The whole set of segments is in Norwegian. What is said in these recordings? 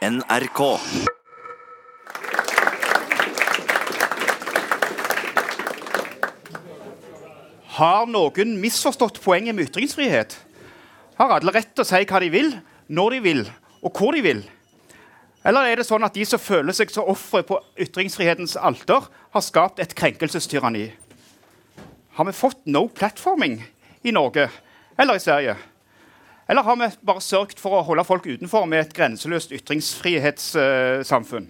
NRK. Har noen misforstått poenget med ytringsfrihet? Har alle rett til å si hva de vil, når de vil, og hvor de vil? Eller er det sånn at de som føler seg som ofre på ytringsfrihetens alter, har skapt et krenkelsestyranni? Har vi fått no platforming i Norge eller i Sverige? Eller har vi bare sørget for å holde folk utenfor med et grenseløst ytringsfrihetssamfunn?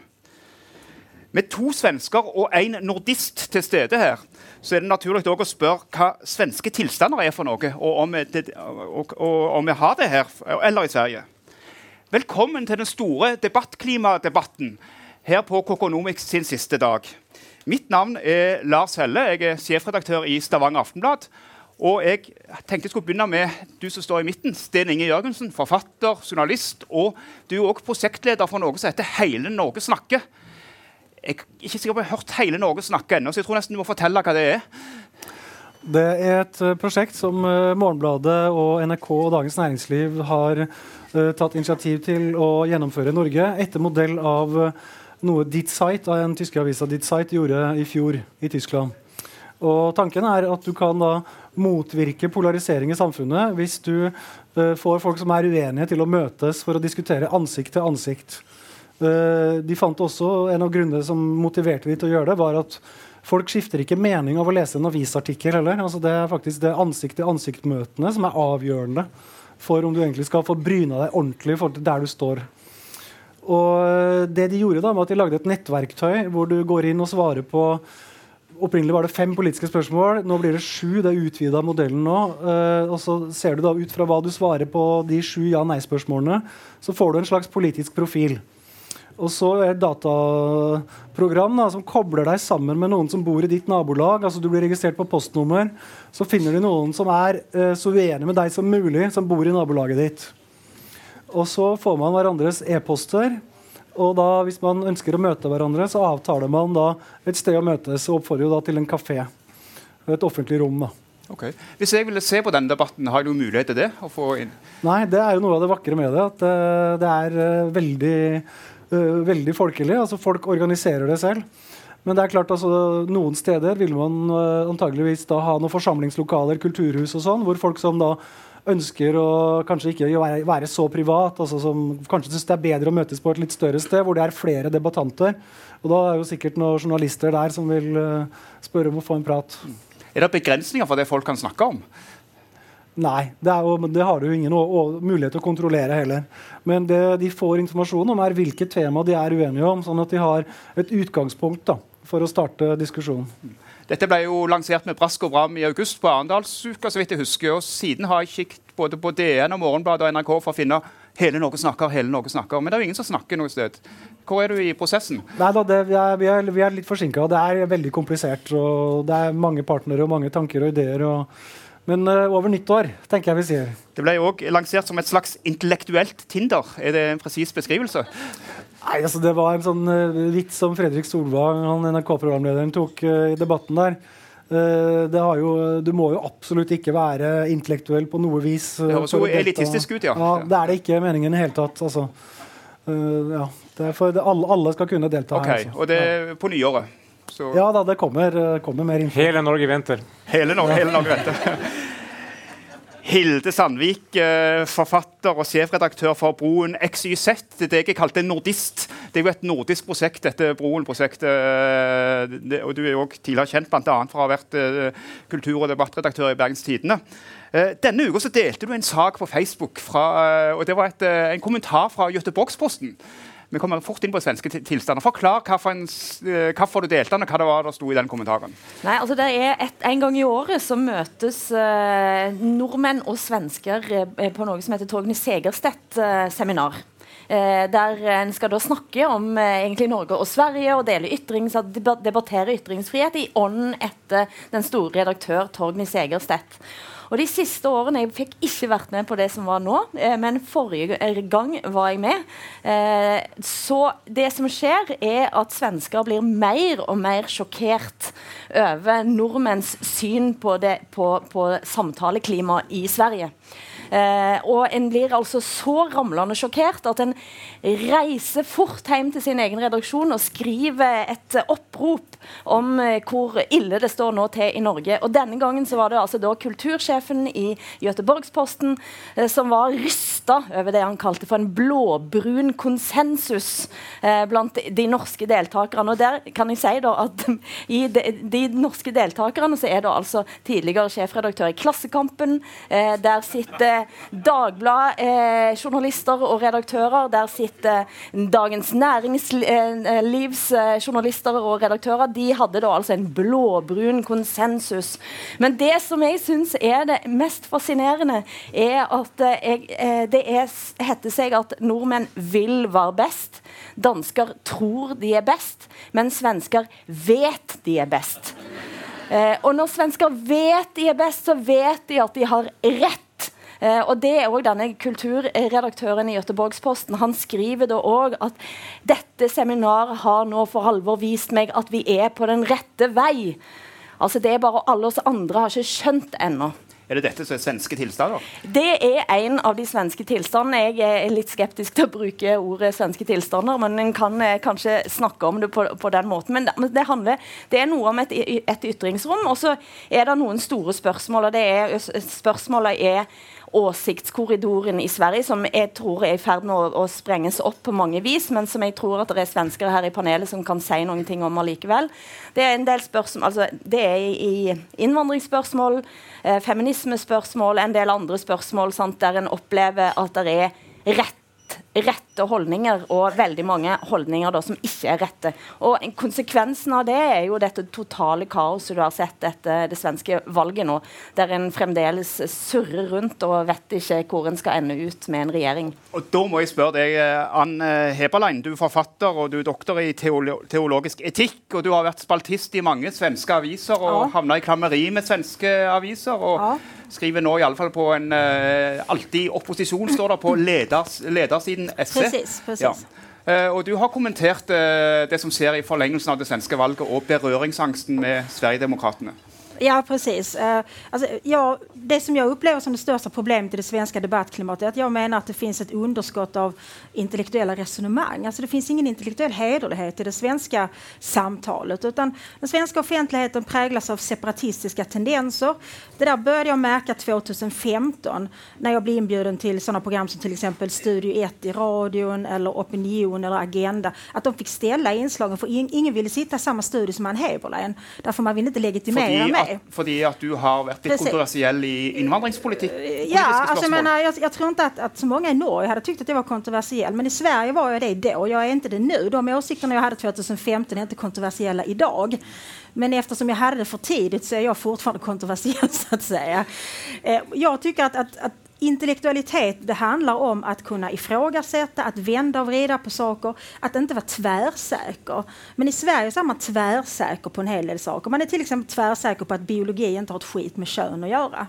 Med to svensker og en nordist til stede her, så er det naturlig å spørre hva svenske tilstander er for noe, og om, det, og, og om vi har det her eller i Sverige. Velkommen til den store debattklimadebatten her på Kokonomics sin siste dag. Mitt navn er Lars Helle. Jeg er sjefredaktør i Stavanger Aftenblad. Og jeg tenkte jeg skulle begynne med du som står i midten. Sten Inge Jørgensen, forfatter, journalist. Og du er også prosjektleder for noe som heter Hele Norge snakker. Jeg er ikke sikker på jeg har hørt Hele Norge snakke ennå, så jeg tror nesten du må fortelle hva det er. Det er et uh, prosjekt som uh, Morgenbladet og NRK og Dagens Næringsliv har uh, tatt initiativ til å gjennomføre i Norge, etter modell av noe Dit av den tyske avisa Dit Zeit gjorde i fjor i Tyskland. Og Tanken er at du kan da motvirke polarisering i samfunnet hvis du får folk som er uenige, til å møtes for å diskutere ansikt til ansikt. de fant også En av grunnene som motiverte de til å gjøre det, var at Folk skifter ikke mening av å lese en avisartikkel heller. Altså det er faktisk det ansikt-til-ansikt-møtene som er avgjørende for om du egentlig skal få bryna deg ordentlig til der du står. Og det De gjorde da var at de lagde et nettverktøy hvor du går inn og svarer på Opprinnelig var det fem politiske spørsmål. Nå blir det sju. Det er utvida modellen nå. Uh, og så ser du da ut fra hva du svarer på de sju ja-nei-spørsmålene, så får du en slags politisk profil. Og så er det dataprogram da, som kobler deg sammen med noen som bor i ditt nabolag. altså Du blir registrert på postnummer. Så finner du noen som er uh, så uenig med deg som mulig, som bor i nabolaget ditt. Og så får man hverandres e-poster. Og da, hvis man ønsker å møte hverandre, så avtaler man da et sted å møtes. Og oppfordrer jo da til en kafé. Et offentlig rom. da. Okay. Hvis jeg ville se på denne debatten, har jeg noen mulighet til det? Nei, det er jo noe av det vakre med det. At uh, det er uh, veldig uh, veldig folkelig. altså Folk organiserer det selv. Men det er klart altså, noen steder vil man uh, antageligvis da ha noen forsamlingslokaler, kulturhus og sånn, hvor folk som da ønsker å kanskje ikke være, være så privat, altså som kanskje syns det er bedre å møtes på et litt større sted, hvor det er flere debattanter. Og da er jo sikkert noen journalister der som vil uh, spørre om å få en prat. Er det begrensninger for det folk kan snakke om? Nei, det, jo, det, har du jo ingen mulighet til å kontrollere heller. Men det de får informasjon om, er hvilket tema de er uenige om, sånn at de har et utgangspunkt da, for å starte diskusjonen. Dette ble jo lansert med brask og bram i august på Arendalsuka, så vidt jeg husker. og Siden har jeg kikket både på DN og Morgenbladet og NRK for å finne hele Norge snakker, hele Norge snakker. Men det er jo ingen som snakker noe sted. Hvor er du i prosessen? Nei da, det, vi, er, vi, er, vi, er, litt forsinka. Det er veldig komplisert. og Det er mange partnere og mange tanker og ideer. og men uh, over nyttår, tenker jeg vi sier. Det ble òg lansert som et slags intellektuelt Tinder. Er det en presis beskrivelse? Nei, altså Det var en sånn uh, vits som Fredrik Solvang, han NRK-programlederen, tok uh, i debatten der. Jo, du må jo absolutt ikke være intellektuell på noe vis. det høres jo elitistisk ut, ja. ja. Det er det ikke meningen i det hele tatt. Altså. ja, det er for det, alle, alle, skal kunne delta okay, her. Altså. Og det er på nyåret? Så. Ja da, det kommer, kommer mer info. Hele Norge venter. Hele Norge, hele Norge venter. Hilde Sandvik, eh, forfatter og sjefredaktør for Broen XYZ. Det jeg kalte nordist. Det er jo et nordisk prosjekt, dette Broen-prosjektet. Eh, og Du er jo også tidligere kjent annet for å ha vært eh, kultur- og debattredaktør i Bergens Tidende. Denne uka delte du en sak på Facebook, fra, og det var et, en kommentar fra Göteborgsposten vi kommer fort inn på svenske tilstander. Forklar hvorfor, hvorfor du delte den, og hva det var der sto i den kommentaren. Nei, altså det er et, En gang i året så møtes eh, nordmenn og svensker eh, på noe som heter Torgny Segerstedt-seminar. Eh, der en skal da snakke om egentlig Norge og Sverige og dele ytrings, debattere ytringsfrihet i ånden etter den store redaktør Torgny Segerstedt. Og De siste årene jeg fikk ikke vært med på det som var nå, eh, men forrige gang var jeg med. Eh, så det som skjer, er at svensker blir mer og mer sjokkert over nordmenns syn på, det, på, på samtaleklimaet i Sverige. Eh, og en blir altså så ramlende sjokkert at en reiser fort hjem til sin egen redaksjon og skriver et opprop om eh, hvor ille det står nå til i Norge. Og Denne gangen så var det altså da kultursjefen i Göteborgsposten eh, som var rysta over det han kalte for en blåbrun konsensus eh, blant de norske deltakerne. Og der kan jeg si da at i de, de norske deltakerne så er det altså tidligere sjefredaktør i Klassekampen. Eh, der sitter Dagblad-journalister og redaktører. Der sitter Dagens Næringslivs-journalister og redaktører. De hadde da altså en blåbrun konsensus. Men det som jeg syns er det mest fascinerende, er at jeg, det er, heter seg at nordmenn vil være best. Dansker tror de er best, men svensker vet de er best. Eh, og når svensker vet de er best, så vet de at de har rett. Eh, og det er også denne Kulturredaktøren i Göteborgsposten han skriver da også at dette seminaret har nå for alvor vist meg at vi er på den rette vei. Altså Det er bare alle oss andre har ikke skjønt ennå. Er det dette som er svenske tilstander? Det er en av de svenske tilstandene. Jeg er litt skeptisk til å bruke ordet svenske tilstander, men en kan eh, kanskje snakke om det på, på den måten. Men det, det, handler, det er noe om et, et ytringsrom, og så er det noen store spørsmål. og det er, Spørsmålet er åsiktskorridoren i Sverige, som jeg tror er i ferd med å, å, sprenges opp på mange vis, men som jeg tror at det er svensker her i panelet som kan si noen ting om allikevel. Det er en del spørsmål, altså det er i innvandringsspørsmål, eh, feminismespørsmål, en del andre spørsmål sant, der en opplever at det er rett rette holdninger, og veldig mange holdninger da, som ikke er rette. Og Konsekvensen av det er jo dette totale kaoset du har sett etter det svenske valget nå, der en fremdeles surrer rundt og vet ikke hvor en skal ende ut med en regjering. Og Da må jeg spørre deg, Ann Heberlein. Du er forfatter og du er doktor i teolo teologisk etikk. og Du har vært spaltist i mange svenske aviser og ja. havna i klammeri med svenske aviser. og ja skriver nå iallfall på en uh, Alltid opposisjon, står det på leders, ledersiden SV. Precis, precis. Ja. Uh, og Du har kommentert uh, det som skjer i forlengelsen av det svenske valget og berøringsangsten med Sverigedemokraterna. Ja, precis. Uh, alltså, ja, det som jag upplever som det största problemet i det svenska debattklimatet är att jag menar att det finns ett underskott av intellektuella resonemang. Alltså, det finns ingen intellektuell hederlighet i det svenska samtalet. Utan den svenska offentligheten präglas av separatistiska tendenser. Det där började jag märka 2015 när jag blev inbjuden till sådana program som till exempel Studio 1 i radion eller Opinion eller Agenda. Att de fick ställa inslagen för ingen ville sitta i samma studio som Ann Heberlein. Därför man vill inte legitimera mig fordi at du har vært litt kontroversiell i innvandringspolitikk? Ja, altså, men, jag, jag, tror inte att, att så många i Norge hadde tyckt att jag var kontroversiell, men i Sverige var jag det då. Jag är inte det nu. De åsikterna jag hade 2015 är inte kontroversiella idag. Men eftersom jag hade det för tidigt så är jag fortfarande kontroversiell så att säga. Eh, jag tycker att, att, att Intellektualitet det handlar om att kunna ifrågasätta, att vända och vrida på saker, att inte vara tvärsäker. Men i Sverige så är man tvärsäker på en hel del saker. Man är till exempel på att biologi inte har ett skit med kön att göra.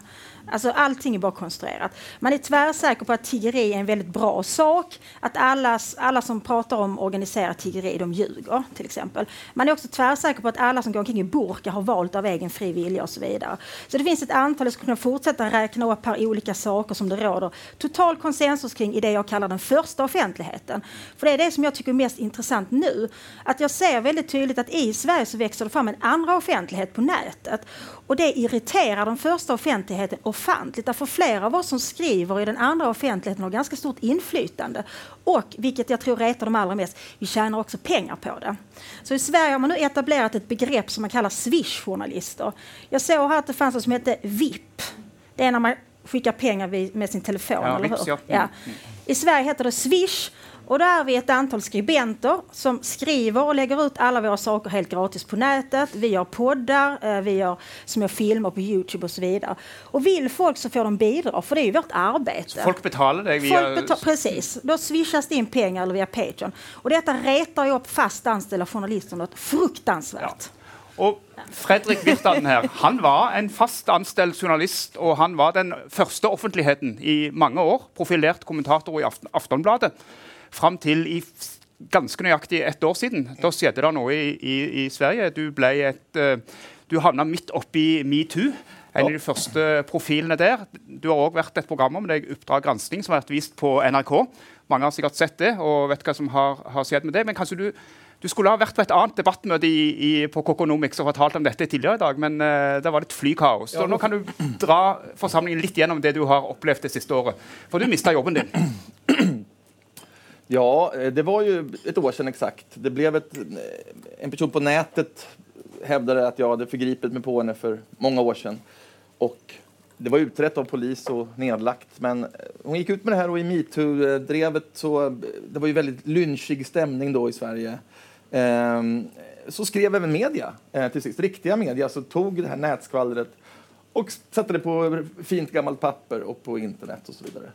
Alltså allting är bara konstruerat. Man är tvärsäker på att tiggeri är en väldigt bra sak. Att alla, alla som pratar om organiserat tiggeri, de ljuger till exempel. Man är också tvärsäker på att alla som går omkring i burka har valt av egen fri vilja och så vidare. Så det finns ett antal, jag skulle kunna fortsätta räkna upp här olika saker som det råder total konsensus kring i det jag kallar den första offentligheten. För det är det som jag tycker är mest intressant nu. Att jag ser väldigt tydligt att i Sverige så växer det fram en andra offentlighet på nätet. Och det irriterar den första offentligheten ofantligt. Därför flera av oss som skriver i den andra offentligheten har ganska stort inflytande. Och, vilket jag tror retar dem allra mest, vi tjänar också pengar på det. Så i Sverige har man nu etablerat ett begrepp som man kallar swish-journalister. Jag såg här att det fanns något som heter VIP. Det är när man skickar pengar med sin telefon, ja, eller hur? Ja. ja. Mm. I Sverige heter det Swish och då är vi ett antal skribenter som skriver och lägger ut alla våra saker helt gratis på nätet. Vi gör poddar, eh, vi gör små filmer på Youtube och så vidare. Och vill folk så får de bidra, för det är ju vårt arbete. Så folk betalar dig via... Folk betal precis. Då swishas det in pengar eller via Patreon. Och detta retar ju upp fast anställda journalister något fruktansvärt. Ja. Og Fredrik Virtanen her, han var en fast anstelt journalist, og han var den første offentligheten i mange år. Profilert kommentator i Aftonbladet fram til i ganske nøyaktig ett år siden. Da skjedde det noe i, i, i Sverige. Du, ble et, uh, du havna midt oppi metoo. En av de første profilene der. Du har òg vært et program om deg, Oppdrag granskning, som har vært vist på NRK. Mange har sikkert sett det og vet hva som har, har skjedd med det. Men kanskje du, du, skulle ha vært på et annet debattmøte i, i, på Kokonomics og fortalt om dette tidligere i dag, men uh, det var litt flykaos. Så nå kan du dra forsamlingen litt gjennom det du har opplevd det siste året. For du mista jobben din. Ja, det var ju ett år sedan exakt. Det blev ett, en person på nätet hävdade att jag hade förgripit mig på henne för många år sedan. Och det var utrett av polis och nedlagt. Men hon gick ut med det här och i metoo-drevet så det var ju väldigt lynchig stämning då i Sverige. Ehm, så skrev även media eh, till sist, riktiga media, så tog det här nätskvallret och satte det på fint gammalt papper och på internet och så vidare.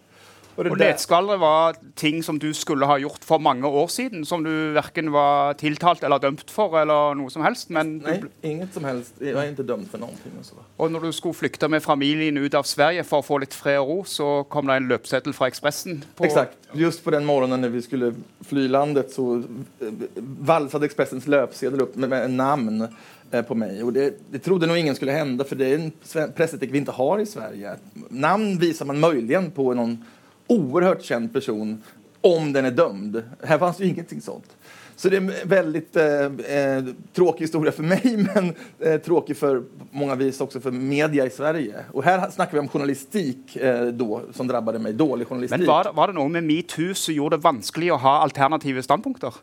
Og, det, og Netskvalleret var ting som du skulle ha gjort for mange år siden, som du verken var tiltalt eller dømt for, eller noe som helst? Men Nei, inget som helst. Jeg var ikke dømt for noen ting. Og når du skulle flykte med familien ut av Sverige for å få litt fred og ro, så kom det en løpseddel fra Ekspressen? Exakt. Just på den morgenen når vi skulle fly landet, så eh, valset Ekspressens løpseddel opp med, med navn eh, på meg. Og det, det trodde nog ingen skulle hende, for det er en pressetikk vi ikke har i Sverige. Navn viser man muligens på noen oerhört känd person om den är dömd. Här fanns ju ingenting sånt. Så det är en väldigt eh, eh, tråkig historia för mig, men eh, tråkig för många vis också för media i Sverige. Och här snakker vi om journalistik eh, då, som drabbade mig. Dålig journalistik. Men var, var det noe med metoo som gjorde det vanskelig å ha alternative standpunkter?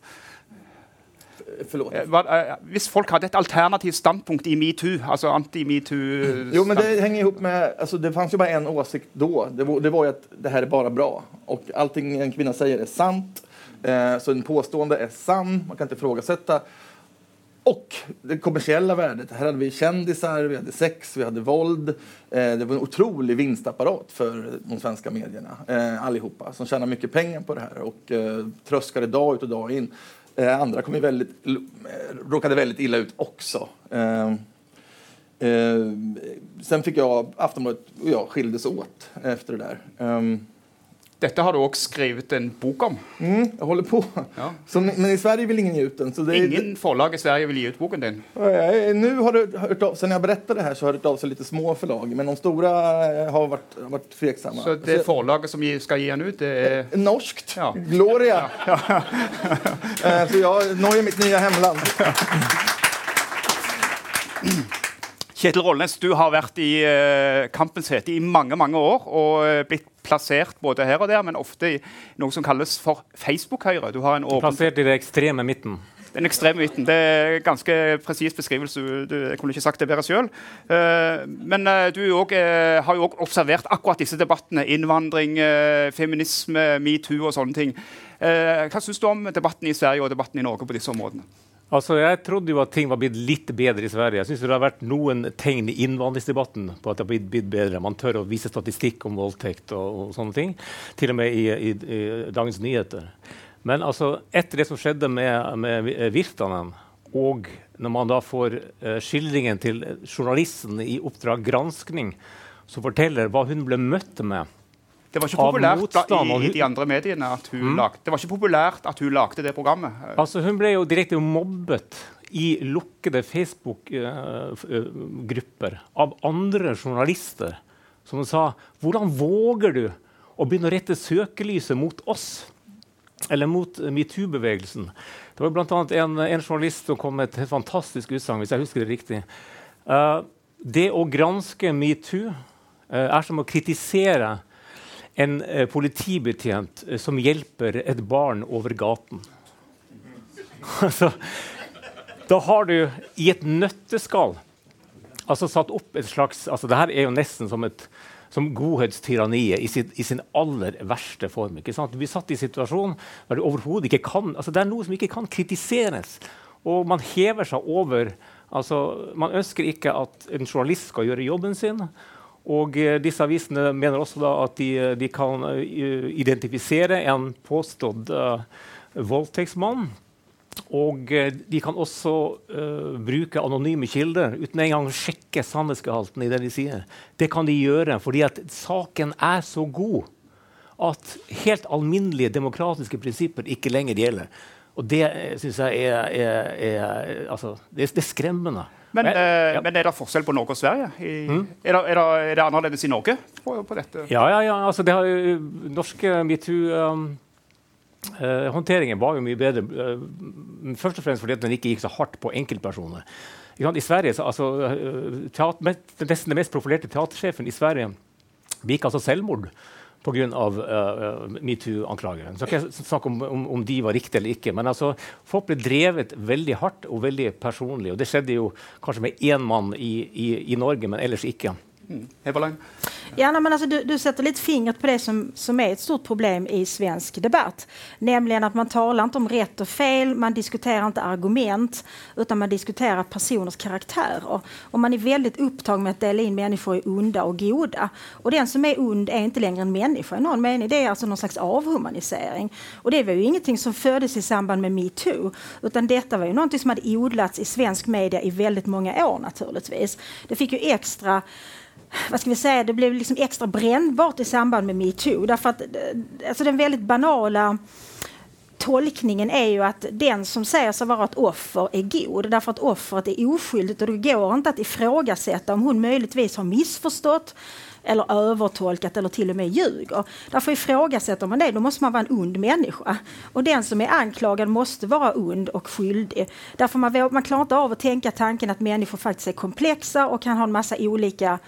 Förlåt. Eh, hvis folk hadde et alternativt standpunkt i metoo, altså anti-metoo Jo, men det henger ihop med altså, Det fanns jo bare en åsikt da. Det var, det var jo at det her er bare bra. Og allting en kvinne sier, er sant. Eh, så en påstående er sann. Man kan ikke ifrågasätta. Og det kommersiella värdet. Her hadde vi kändisar, vi hadde sex, vi hadde våld. Eh, det var en otrolig vinstapparat for de svenske medierna. Eh, allihopa. Som tjänar mye penger på det her. Og eh, tröskade dag ut og dag inn. Eh, andra kom ju väldigt, råkade väldigt illa ut också. Eh, eh, sen fick jag, Aftonbladet och jag skildes åt efter det där. Dette har du også skrevet en bok om. Mm, jeg holder på. Ja. Så, men i Sverige vil ingen gi ut den. Det, ingen forlag i Sverige vil gi ut boken din? Nå har det hørt av, sen jeg berettet det her, så har det hørt av seg litt små forlag. Men de store eh, har vært, har vært tveksomme. Så det forlaget som skal gi den ut, det er eh, Norskt. Ja. Gloria. Ja. Eh, så ja, Norge er mitt nye hjemland. Kjetil Rollnes, du har vært i uh, kampens hete i mange mange år og uh, blitt plassert både her og der, men ofte i noe som kalles for Facebook-Høyre. Du har en åpen... Plassert i det ekstreme midten. Den ekstreme midten. Det er ganske presis beskrivelse. Du, jeg kunne ikke sagt det bedre sjøl. Uh, eh, men uh, du også, har jo òg observert akkurat disse debattene. Innvandring, feminisme, metoo og sånne ting. hva syns du om debatten i Sverige og debatten i Norge på disse områdene? Altså, Jeg trodde jo at ting var blitt litt bedre i Sverige. Jeg synes Det har vært noen tegn i innvandringsdebatten på at det har blitt, blitt bedre. Man tør å vise statistikk om voldtekt og, og sånne ting. Til og med i, i, i Dagens Nyheter. Men altså, etter det som skjedde med, med Virtanen, og når man da får uh, skildringen til journalisten i Oppdrag granskning, som forteller hva hun ble møtt med det var ikke populært da, i, i, de andre mediene at hun mm. lagde, det var ikke populært at hun lagde det programmet. Altså, hun ble jo direkte mobbet i lukkede Facebook-grupper av andre journalister som sa hvordan våger du å begynne å rette søkelyset mot oss? Eller mot metoo-bevegelsen. Det var bl.a. En, en journalist som kom med et helt fantastisk utsagn. hvis jeg husker det riktig. Uh, det å granske metoo uh, er som å kritisere en eh, politibetjent eh, som hjelper et barn over gaten. altså, da har du i et nøtteskall altså satt opp et slags altså det her er jo nesten som et som godhetstyranniet i, i sin aller verste form. Du blir satt i en situasjon der du overhodet ikke kan altså Det er noe som ikke kan kritiseres. Og man hever seg over altså Man ønsker ikke at en journalist skal gjøre jobben sin. Og eh, disse avisene mener også at de, eh, de, kan uh, identifisere en påstått uh, voldtektsmann. Og uh, de kan også bruke anonyme kilder uten engang å sjekke sannhetsgehalten i det de sier. Det kan de gjøre fordi at saken er så god at helt alminnelige demokratiske prinsipper ikke lenger gjelder. Og det syns jeg er, er, er, altså, det, det er skremmende Men, Men- eh, ja. men er det forskjell på Norge og Sverige? I, er, det, er, det, er det annerledes i Norge på, på dette? Ja, ja, ja. Altså, det har, norske metoo-håndteringen var jo mye bedre. uh, først og fremst fordi den ikke gikk så hardt på enkeltpersoner. I Sverige, så, altså, teater, mest- Nesten den mest profilerte teatersjefen i Sverige begikk altså selvmord pga. Uh, metoo-anklager. Jeg kan ikke snakke om, om, om de var riktige eller ikke. Men altså, folk ble drevet veldig hardt og veldig personlig. Og det skjedde jo kanskje med én mann i, i, i Norge, men ellers ikke. Heberlein? Ja, nej, men alltså, du, du sätter lite fingret på det som, som är ett stort problem i svensk debatt. Nämligen att man talar inte om rätt och fel, man diskuterar inte argument, utan man diskuterar personers karaktärer. Och man är väldigt upptagen med att dela in människor i onda och goda. Och den som är ond är inte längre en människa i någon mening. Det är alltså någon slags avhumanisering. Och det var ju ingenting som föddes i samband med metoo, utan detta var ju någonting som hade odlats i svensk media i väldigt många år naturligtvis. Det fick ju extra vad ska vi säga, det blev liksom extra brännbart i samband med metoo. Därför att alltså den väldigt banala tolkningen är ju att den som säger sig vara ett offer är god därför att offret är oskyldigt och det går inte att ifrågasätta om hon möjligtvis har missförstått eller övertolkat eller till och med ljuger. Därför ifrågasätter man det, då måste man vara en ond människa. Och den som är anklagad måste vara ond och skyldig. Därför man, man klarar inte av att tänka tanken att människor faktiskt är komplexa och kan ha en massa olika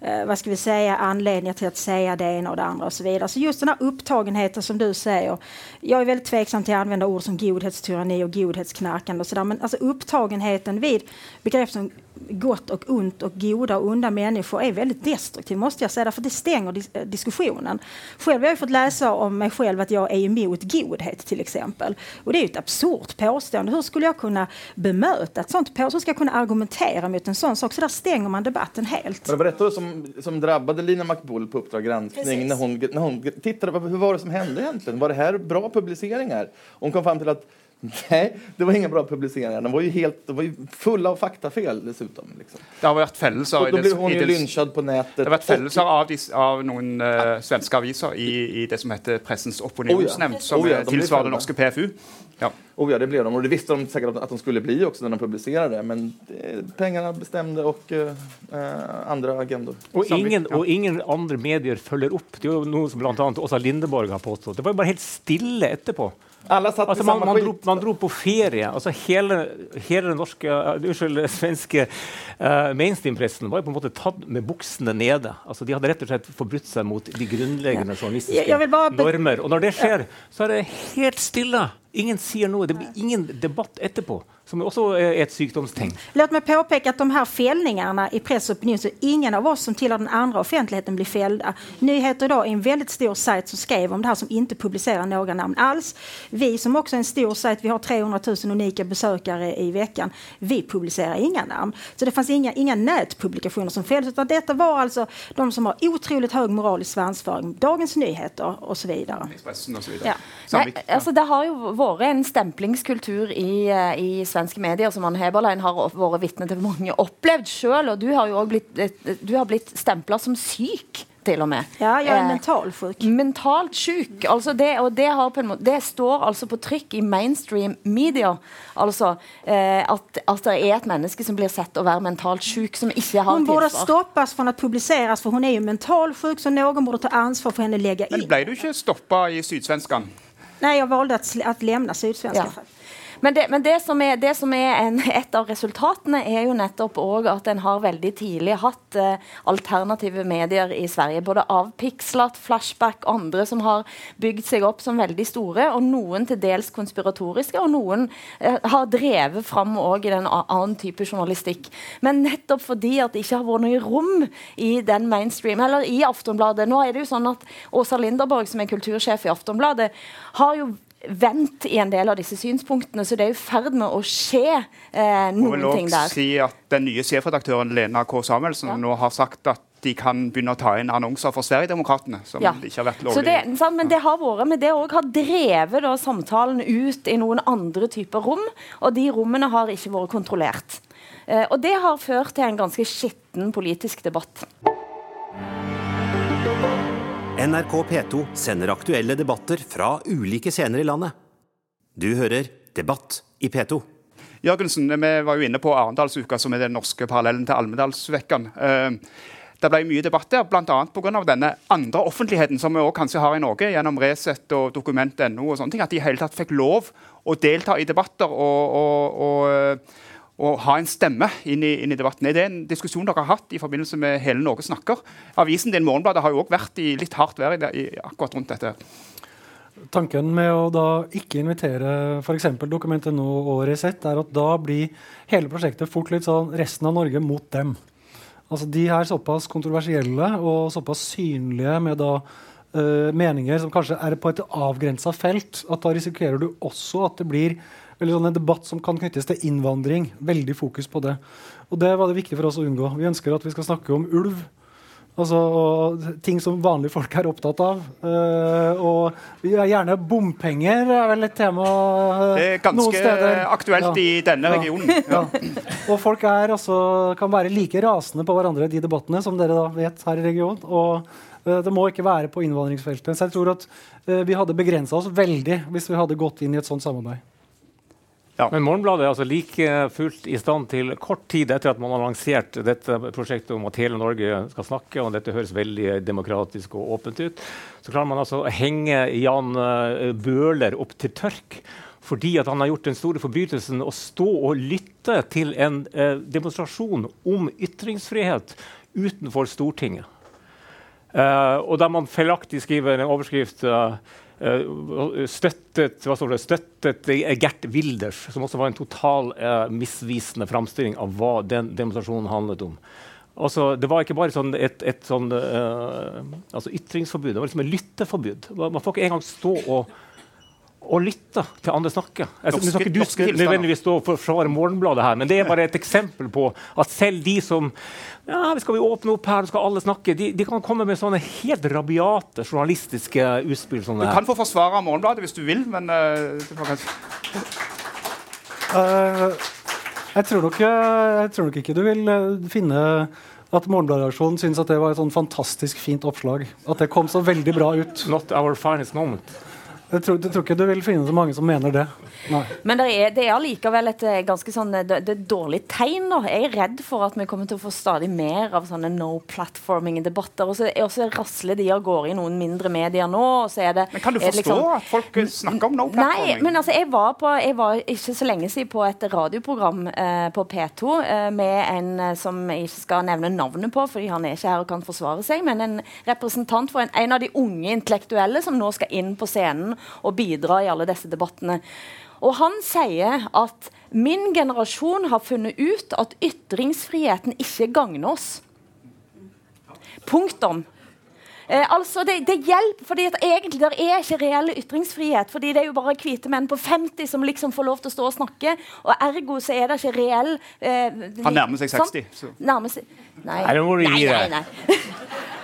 eh, vad ska vi säga, anledningar till att säga det ena och det andra och så vidare. Så just den här upptagenheten som du säger. Jag är väldigt tveksam till att använda ord som godhetstyranni och godhetsknarkande och sådär. Men alltså upptagenheten vid begrepp som gott och ont och goda och onda människor är väldigt destruktiv måste jag säga. Därför det stänger dis eh, diskussionen. Själv har jag fått läsa om mig själv att jag är emot godhet till exempel. Och det är ett absurt påstående. Hur skulle jag kunna bemöta ett sånt påstående? Hur ska jag kunna argumentera mot en sån sak? Så där stänger man debatten helt. Men det var detta som, som drabbade Lina McBull på Uppdrag granskning Precis. när hon, när hon tittade hur var det som hände egentligen. Var det här bra publiceringar? Hon kom fram till att nej, det var inga bra publiceringar. De var ju, helt, de var ju fulla av faktafel dessutom. Liksom. Det har vært fellelser då det, blev hon ju lynchad på nätet. det har vært fellelser av, av noen uh, svenske aviser i, i det som heter Pressens opinionsnemnd, som Oh ja, eh, de blir tilsvarer den det norske PFU. Ja. Oh ja, det blev de. Och det visste de säkert att- att de skulle bli också när de publicerade. Men det, pengarna bestämde och eh, eh, agendor. Og ingen, ja. og ingen andre medier følger opp. Det er jo noe som bl.a. Åsa Lindeborg har påstått. Det var jo bare helt stille etterpå. Alla satt Altså, i man, man, dro, man dro på ferie. Altså, hele, hele den norske, uh, unnskyld, svenske uh, mainstream-pressen var jo på en måte tatt med buksene nede. Altså, de hadde rett og slett forbrutt seg mot de grunnleggende journalistiske normer. Og når det skjer, så er det helt stille. Ingen sier noe. Det blir ingen debatt etterpå, som også er et sykdomstegn. Låt meg påpeke at de her fällningarna i press och opinion, så ingen av oss som tillhör den andra offentligheten blir fällda. Nyheter idag är en väldigt stor sajt som skrev om det här som inte publicerar några namn alls. Vi som också är en stor sajt, vi har 300 000 unika besökare i veckan. Vi publicerar inga namn. Så det fanns inga, inga nätpublikationer som fälldes utan detta var alltså de som har otroligt hög moralisk svansföring. Dagens Nyheter och så vidare. Expressen og så Ja. Nei, altså Det har jo vært en stemplingskultur i, eh, i svenske medier som han Heberlein har vært vitne til mange opplevd sjøl. Og du har jo også blitt, eh, du har blitt stempla som syk, til og med. Ja, jag är Eh. Mentalt syk. Altså det, og det, har på en måte, det står altså på trykk i mainstream media. Altså eh, at, at det er et menneske som blir sett å være mentalt syk, som ikke har Hun borde stoppes fra å publiseres, for hun er jo ju mentalsjuk så noen borde ta ansvar for henne legge inn. Men ble du ikke stoppa i Sydsvenskan? Nej, jag valde att, att lämna Sydsvenska. Ja. Men, det, men det som er, det som er en, et av resultatene, er jo nettopp òg at en har veldig tidlig hatt eh, alternative medier i Sverige. Både Avpikslat, Flashback andre som har bygd seg opp som veldig store. Og noen til dels konspiratoriske, og noen eh, har drevet fram òg i den annen type journalistikk. Men nettopp fordi at det ikke har vært noe rom i den mainstream, eller i Aftonbladet. Nå er det jo sånn at Åsa Linderborg, som er kultursjef i Aftonbladet, har jo vendt i en del av disse synspunktene, så det er i ferd med å skje eh, noen ting der. si at Den nye sjefredaktøren Lena K. Samuelsen Ja. nå har sagt at de kan begynne å ta inn annonser for Sverigedemokraterna, som Ja. ikke har vært lovlig. det, sant, men det har vært, men det òg har drevet da, samtalen ut i noen andre typer rom, og de rommene har ikke vært kontrollert. Eh, og det har ført til en ganske skitten politisk debatt. NRK P2 sender aktuelle debatter fra ulike scener i landet. Du hører Debatt i P2. Jørgensen, vi var jo inne på Arendalsuka, som er den norske parallellen til Almedalsvekkan. Uh, det ble mye debatt der, bl.a. pga. denne andre offentligheten som vi også kanskje har i Norge, gjennom Resett og Dokument.no, og sånne ting, at de i hele tatt fikk lov å delta i debatter og, og, og, og ha en stemme inn i, inn i, debatten. Er det en diskusjon dere har hatt i forbindelse med Hele Norge snakker? Avisen din Morgenbladet har jo også vært i litt hardt vær i, i, akkurat rundt dette. Tanken med å da ikke invitere f.eks. nå og Resett, er at da blir hele prosjektet fort litt sånn resten av Norge mot dem. Altså, de er såpass kontroversielle og såpass synlige med da, uh, meninger som kanskje er på et avgrensa felt, at da risikerer du også at det blir sånn en debatt som kan knyttes til innvandring. Veldig fokus på det. Og det var det viktig for oss å unngå. Vi ønsker at vi skal snakke om ulv. Altså, ting som vanlige folk er opptatt av. Uh, og vi er gjerne bompenger er vel et tema uh, Det er ganske aktuelt ja. i denne regionen. Ja. Ja. Og folk er altså, kan være like rasende på hverandre i de debattene som dere da vet her i regionen. Og uh, det må ikke være på innvandringsfeltet. Så jeg tror at vi hadde begrensa oss veldig hvis vi hadde gått inn i et sånt samarbeid. Ja. Men Morgenbladet er altså like fullt i stand til kort tid etter at man har lansert dette prosjektet om at hele Norge skal snakke, og dette høres veldig demokratisk og åpent ut, så klarer man altså å henge Jan uh, Bøhler opp til tørk. Fordi at han har gjort den store forbrytelsen å stå og lytte til en eh, demonstrasjon om ytringsfrihet utenfor Stortinget. Eh, og der man feilaktig skriver en overskrift Eh, støttet, hva det, støttet Gert Wilders, som også var en total uh, misvisende framstilling av hva den demonstrasjonen handlet om. Altså, det var ikke bare sånn et, et sånn, uh, altså ytringsforbud, det var liksom et lytteforbud. Man får ikke engang stå og å lytte til andre snakke. Altså, norske, skal ikke du skal nødvendigvis stå og forsvare Morgenbladet her, men det er bare et eksempel på at selv de som ja, skal vi åpne opp her, skal alle snakke, de, de kan komme med sånne helt rabiate journalistiske utspill. du kan få forsvare Morgenbladet hvis du vil, men uh, uh, jeg, tror nok, jeg tror nok ikke du vil eh, finne at Morgenbladet-reaksjonen syns at det var et sånn fantastisk fint oppslag. At det kom så veldig bra ut. Not our finest moment. Jeg tror, jeg tror, ikke du vil finne så mange som mener det. Nei. Men det er, det er allikevel et eh, ganske sånn det, det, er dårlig tegn. Da. Jeg er redd for at vi kommer til å få stadig mer av sånne no platforming-debatter. Og så, og så rasler de av gårde i noen mindre medier nå. Det, men Kan du forstå liksom, at folk snakker om no platforming? Nei, men altså, jeg var, på, jeg var ikke så lenge siden på et radioprogram eh, på P2 eh, med en eh, som jeg ikke skal nevne navnet på, fordi han er ikke her og kan forsvare seg, men en representant for en, en av de unge intellektuelle som nå skal inn på scenen og bidra i alle disse debattene. Og han sier at min generasjon har funnet ut at ytringsfriheten ikke gagner oss. Punktum. Eh, altså det, det, hjelper, fordi at egentlig der er ikke reell ytringsfrihet. fordi det er jo bare hvite menn på 50 som liksom får lov til å stå og snakke. Og ergo så er det ikke reell eh, Han nærmer seg 60. Sånn, nærmer seg, nei. nei, nei, nei.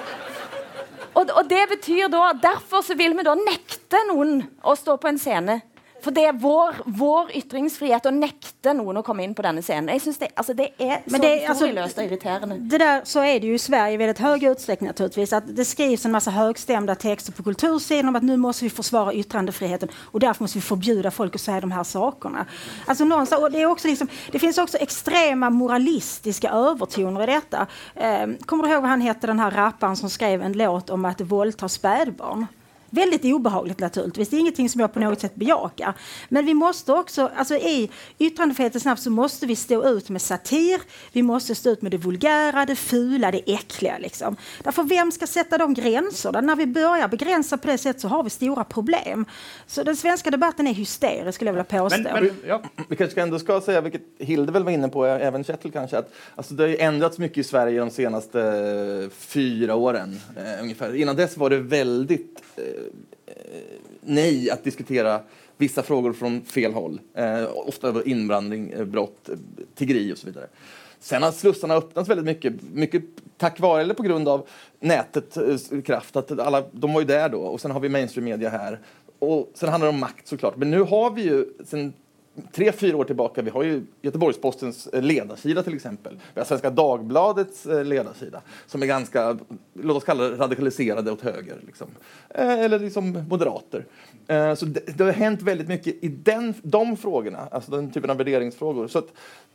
Og, og, det betyr da Derfor vil vi da nekte noen å stå på en scene for det er vår, vår, ytringsfrihet å nekte noen å komme inn på denne scenen. Jeg synes Det, altså, det er så det, altså, og irriterende. Det där, så är det ju i Sverige i väldigt hög utsträckning naturligtvis. Att det skrivs en massa högstämda texter på kultursidan om att nu måste vi försvara yttrandefriheten och därför måste vi förbjuda folk att säga de här sakerna. Alltså, och det, är också liksom, det finns också extrema moralistiska övertoner i detta. Eh, kommer du ihåg vad han hette, den här rapparen som skrev en låt om att våldta spädbarn? Väldigt obehagligt naturligtvis. Det är ingenting som jag på något sätt bejakar. Men vi måste också, alltså i yttrandefrihetens namn så måste vi stå ut med satir. Vi måste stå ut med det vulgära, det fula, det äckliga. Liksom. Därför vem ska sätta de gränserna? När vi börjar begränsa på det sättet så har vi stora problem. Så den svenska debatten är hysterisk skulle jag vilja påstå. Men, men, ja. Vi kanske ändå ska säga, vilket Hilde väl var inne på, även Kjetil kanske, att alltså, det har ändrats mycket i Sverige de senaste eh, fyra åren. Eh, ungefär. Innan dess var det väldigt eh, nej att diskutera vissa frågor från fel håll. Eh, ofta inblandning, eh, brott, eh, tiggeri och så vidare. Sen har slussarna öppnats väldigt mycket, mycket tack vare eller på grund av nätets eh, kraft. Att alla, de var ju där då och sen har vi mainstream media här. Och sen handlar det om makt såklart. Men nu har vi ju sen tre, fyra år tillbaka. Vi har ju Göteborgspostens eh, ledarsida till exempel. Vi har Svenska Dagbladets eh, ledarsida som är ganska, låt oss kalla det radikaliserade åt höger. Liksom. Eh, eller liksom moderater. Så det, det, har hänt väldigt mycket i den, de frågorna, alltså den typen av värderingsfrågor. Så att,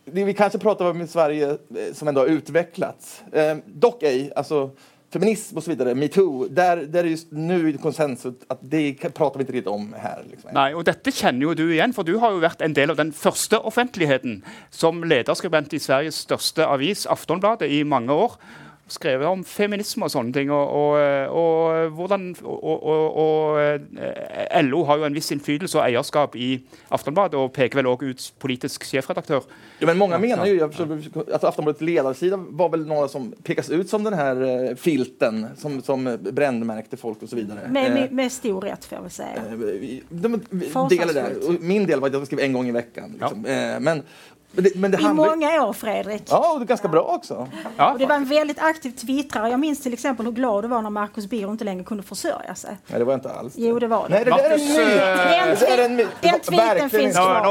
vi kanske pratar om Sverige som ändå har utvecklats, dock ej, alltså feminism och så vidare, metoo, där, där är just nu konsensus at det prater vi ikke riktig om her. Liksom. Nei, og Dette kjenner jo du igjen, for du har jo vært en del av den første offentligheten som lederskribent i Sveriges største avis, Aftonbladet, i mange år skrevet om feminisme og sånne ting. Og, og, og, hvordan, og, eh, LO har jo en viss innflytelse og eierskap i Aftonbladet og peker vel også ut politisk sjefredaktør. Ja, men Mange mener jo at Aftonbladets lederside var vel noe som pekes ut som den her eh, filten som, som brennmerkte folk osv. Med, med, eh, med stor rett, får jeg si. De, deler det. Min del var at jeg skrev en gang i uka. Liksom. Ja. Men, men det, men det I många år, Fredrik. Ja, och det är ganska ja. bra också. Ja. Och det var en väldigt aktiv twittrare. Jag minns till exempel hur glad du var när Marcus Birro inte längre kunde försörja sig. Nej, det var inte alls. Jo, det var det. Nej, det, Marcus, är en myt. Den, tweeten finns kvar.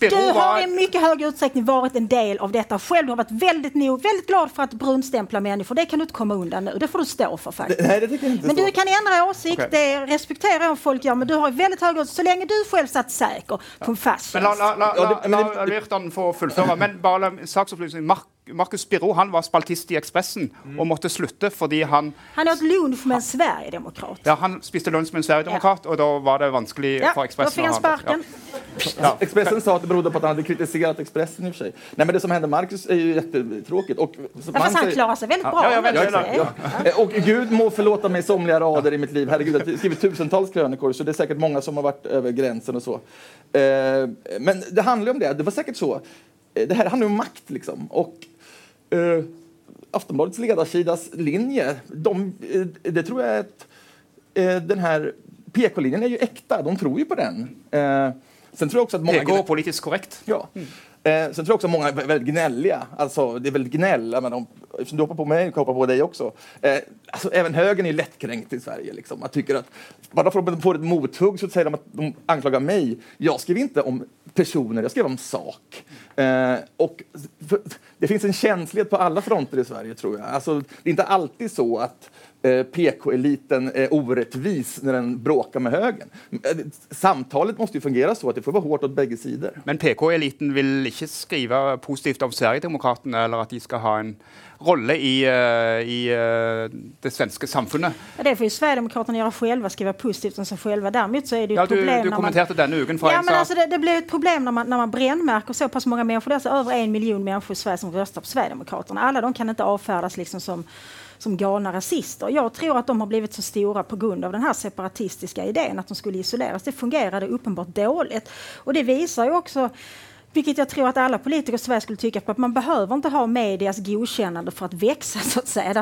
Du har i mycket hög utsträckning varit en del av detta själv. Du har varit väldigt, nog, väldigt glad för att brunstämpla människor. Det kan du inte komma undan nu. Det får du stå för faktiskt. Nej, det tycker jag inte men du kan ändra åsikt. Okay. Det respekterar jag om folk gör. Men du har väldigt hög utsträckning. Så länge du själv satt säker på en fast tjänst han få fullføre. Men bare saksopplysning. Mark Markus Birro han var spaltist i Ekspressen mm. og måtte slutte fordi han Han åt lunch med en Sverigedemokrat. Ja, han spiste lunsj med en Sverigedemokrat, ja. og da var det vanskelig ja, for Ekspressen. Da fikk han sparken. Ja. Expressen sa at det berodde på at han hadde kritisert Expressen i och för sig. Nej, men det som hände Markus är ju jättetråkigt. Och, ja, fast han klarar sig väldigt bra. Ja, ja, ja, Och Gud må förlåta mig somliga rader i mitt liv. Herregud, jag har skrivit tusentals krönikor, så det är säkert många som har varit över gränsen och så. Eh, men det handlar om det. Det var säkert så. Det det här handlar om makt liksom. Och eh, Aftonbladets ledarsidas linje, de, eh, det tror jag att eh, den här PK-linjen är ju äkta. De tror ju på den. Eh, sen tror jag också att många... PK politiskt korrekt. Ja. Mm. Eh, sen tror jag också många är väldigt gnälliga. Det är väldigt gnäll. Men de, eftersom du hoppar på mig, kan hoppar på dig också. Eh, alltså, även högern är lättkränkt i Sverige. Liksom. Man tycker att, bara för att de får ett mothugg så säger de att de anklagar mig. Jag skriver inte om personer, jag skriver om sak. Eh, och för, det finns en känslighet på alla fronter i Sverige, tror jag. Alltså, det är inte alltid så Eh, PK-eliten är orättvis när den bråkar med högern. Eh, samtalet måste ju fungera så att det får vara hårt åt bägge sidor. Men PK-eliten vill inte skriva positivt om Sverigedemokraterna eller att de ska ha en rolle i, uh, i uh, det svenska samfunnet. Ja, det får ju Sverigedemokraterna göra själva, skriva positivt om sig själva. Däremot så är det ju ja, problem du, du kommenterade man... den uken ja, men alltså det, det blir ett problem när man, när man brännmärker så pass många människor. Det är alltså över en miljon människor i Sverige som röstar på Sverigedemokraterna. Alla de kan inte avfärdas liksom som som galna rasister. Jag tror att de har blivit så stora på grund av den här separatistiska idén att de skulle isoleras. Det fungerade uppenbart dåligt. Och det visar ju också vilket jag tror att alla politiker i Sverige skulle tycka på att man behöver inte ha medias godkännande för att växa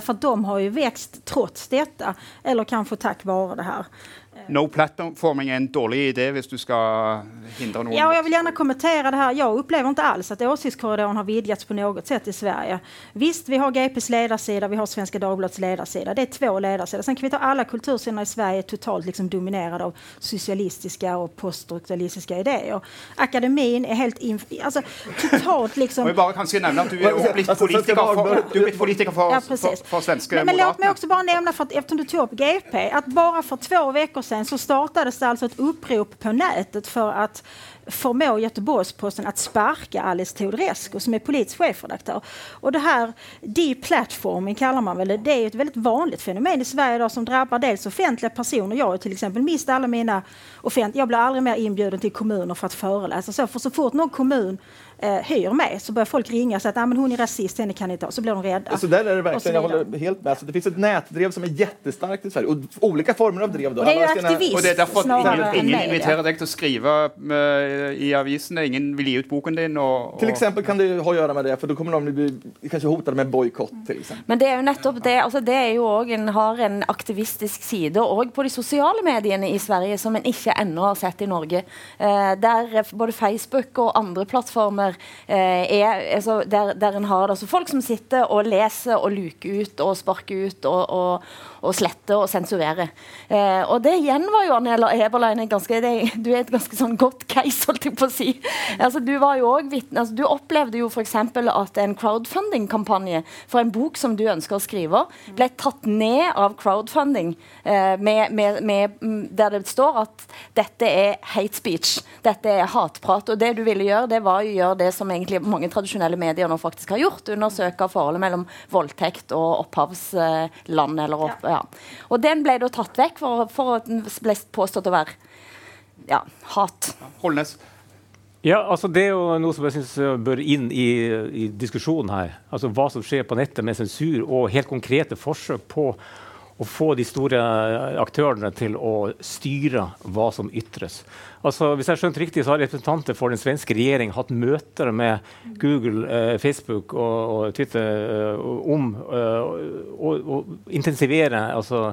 så de har ju växt trots detta. Eller kanske tack vare det här. No platforming är en dårlig idé hvis du ska hindra någon. Ja, jag vill gärna kommentera det här. Jag upplever inte alls att åsiktskorridoren har vidgats på något sätt i Sverige. Visst, vi har GPs ledarsida, vi har Svenska Dagbladets ledarsida. Det är två ledarsidor. Sen kan vi ta alla kultursider i Sverige totalt liksom dominerade av socialistiska och poststrukturalistiska idéer. Akademin är helt inf alltså, totalt liksom... Jag bara kanske nämna att du är blitt politiker för, du är politiker för, ja, för, för svenska Men, men låt mig också bara nämna, för att, eftersom du tog upp GP, att bara för två veckor sedan så startades det alltså ett upprop på nätet för att förmå Göteborgsposten att sparka Alice Teodorescu som är politisk chefredaktör. Och det här deplatforming kallar man väl det. Det är ett väldigt vanligt fenomen i Sverige idag som drabbar dels offentliga personer. Jag har till exempel mist alla mina offentliga... Jag blir aldrig mer inbjuden till kommuner för att föreläsa. Så, för så fort någon kommun eh, hyr med så börjar folk ringa och säga att ah, men hon är rasist, henne kan ni ta. Så blir de rädda. Så där är det verkligen, jag håller helt med. Alltså, det finns ett nätdrev som är jättestarkt i Sverige och olika former av drev. Då. Det är ju aktivism Och det är därför ingen, ingen inviterar dig til att skriva med, i avisene, ingen vill ge ut boken din. Och, och... Till exempel kan det ha att göra med det, för då kommer de bli kanske hotade med bojkott till exempel. Men det är ju nettopp det, alltså det är ju også en, har en aktivistisk side òg på de sosiale mediene i Sverige som en ikke ennå har sett i Norge. Eh, der både Facebook og andre plattformar eh, er altså, der, der en har altså, folk som sitter og leser og luker ut og sparker ut og, og, og slette og sensurere. Eh, og det igjen var jo Anne Eberlein ganske, det, du er et ganske sånn godt case, holdt jeg på å si. Altså, du var jo også vitne, altså, du opplevde jo f.eks. at en crowdfunding-kampanje for en bok som du ønsker å skrive, ble tatt ned av crowdfunding, eh, med, med, med, mm, der det står at dette er hate speech, dette er hatprat. Og det du ville gjøre, det var å gjøre det som egentlig mange tradisjonelle medier nå faktisk har gjort, undersøke forholdet mellom voldtekt og opphavsland. Eller opp, ja. Og den ble da tatt vekk for, for at den ble påstått å være ja, hat. Holnes. Ja, altså Det er jo noe som jeg synes bør inn i, i, diskusjonen her. Altså Hva som skjer på nettet med sensur og helt konkrete forsøk på å få de store aktørene til å styre hva som ytres. Altså, hvis jeg skjønte riktig, så har representanter for den svenske regjering hatt møter med Google, eh, Facebook og, og Twitter eh, om eh, å intensivere altså,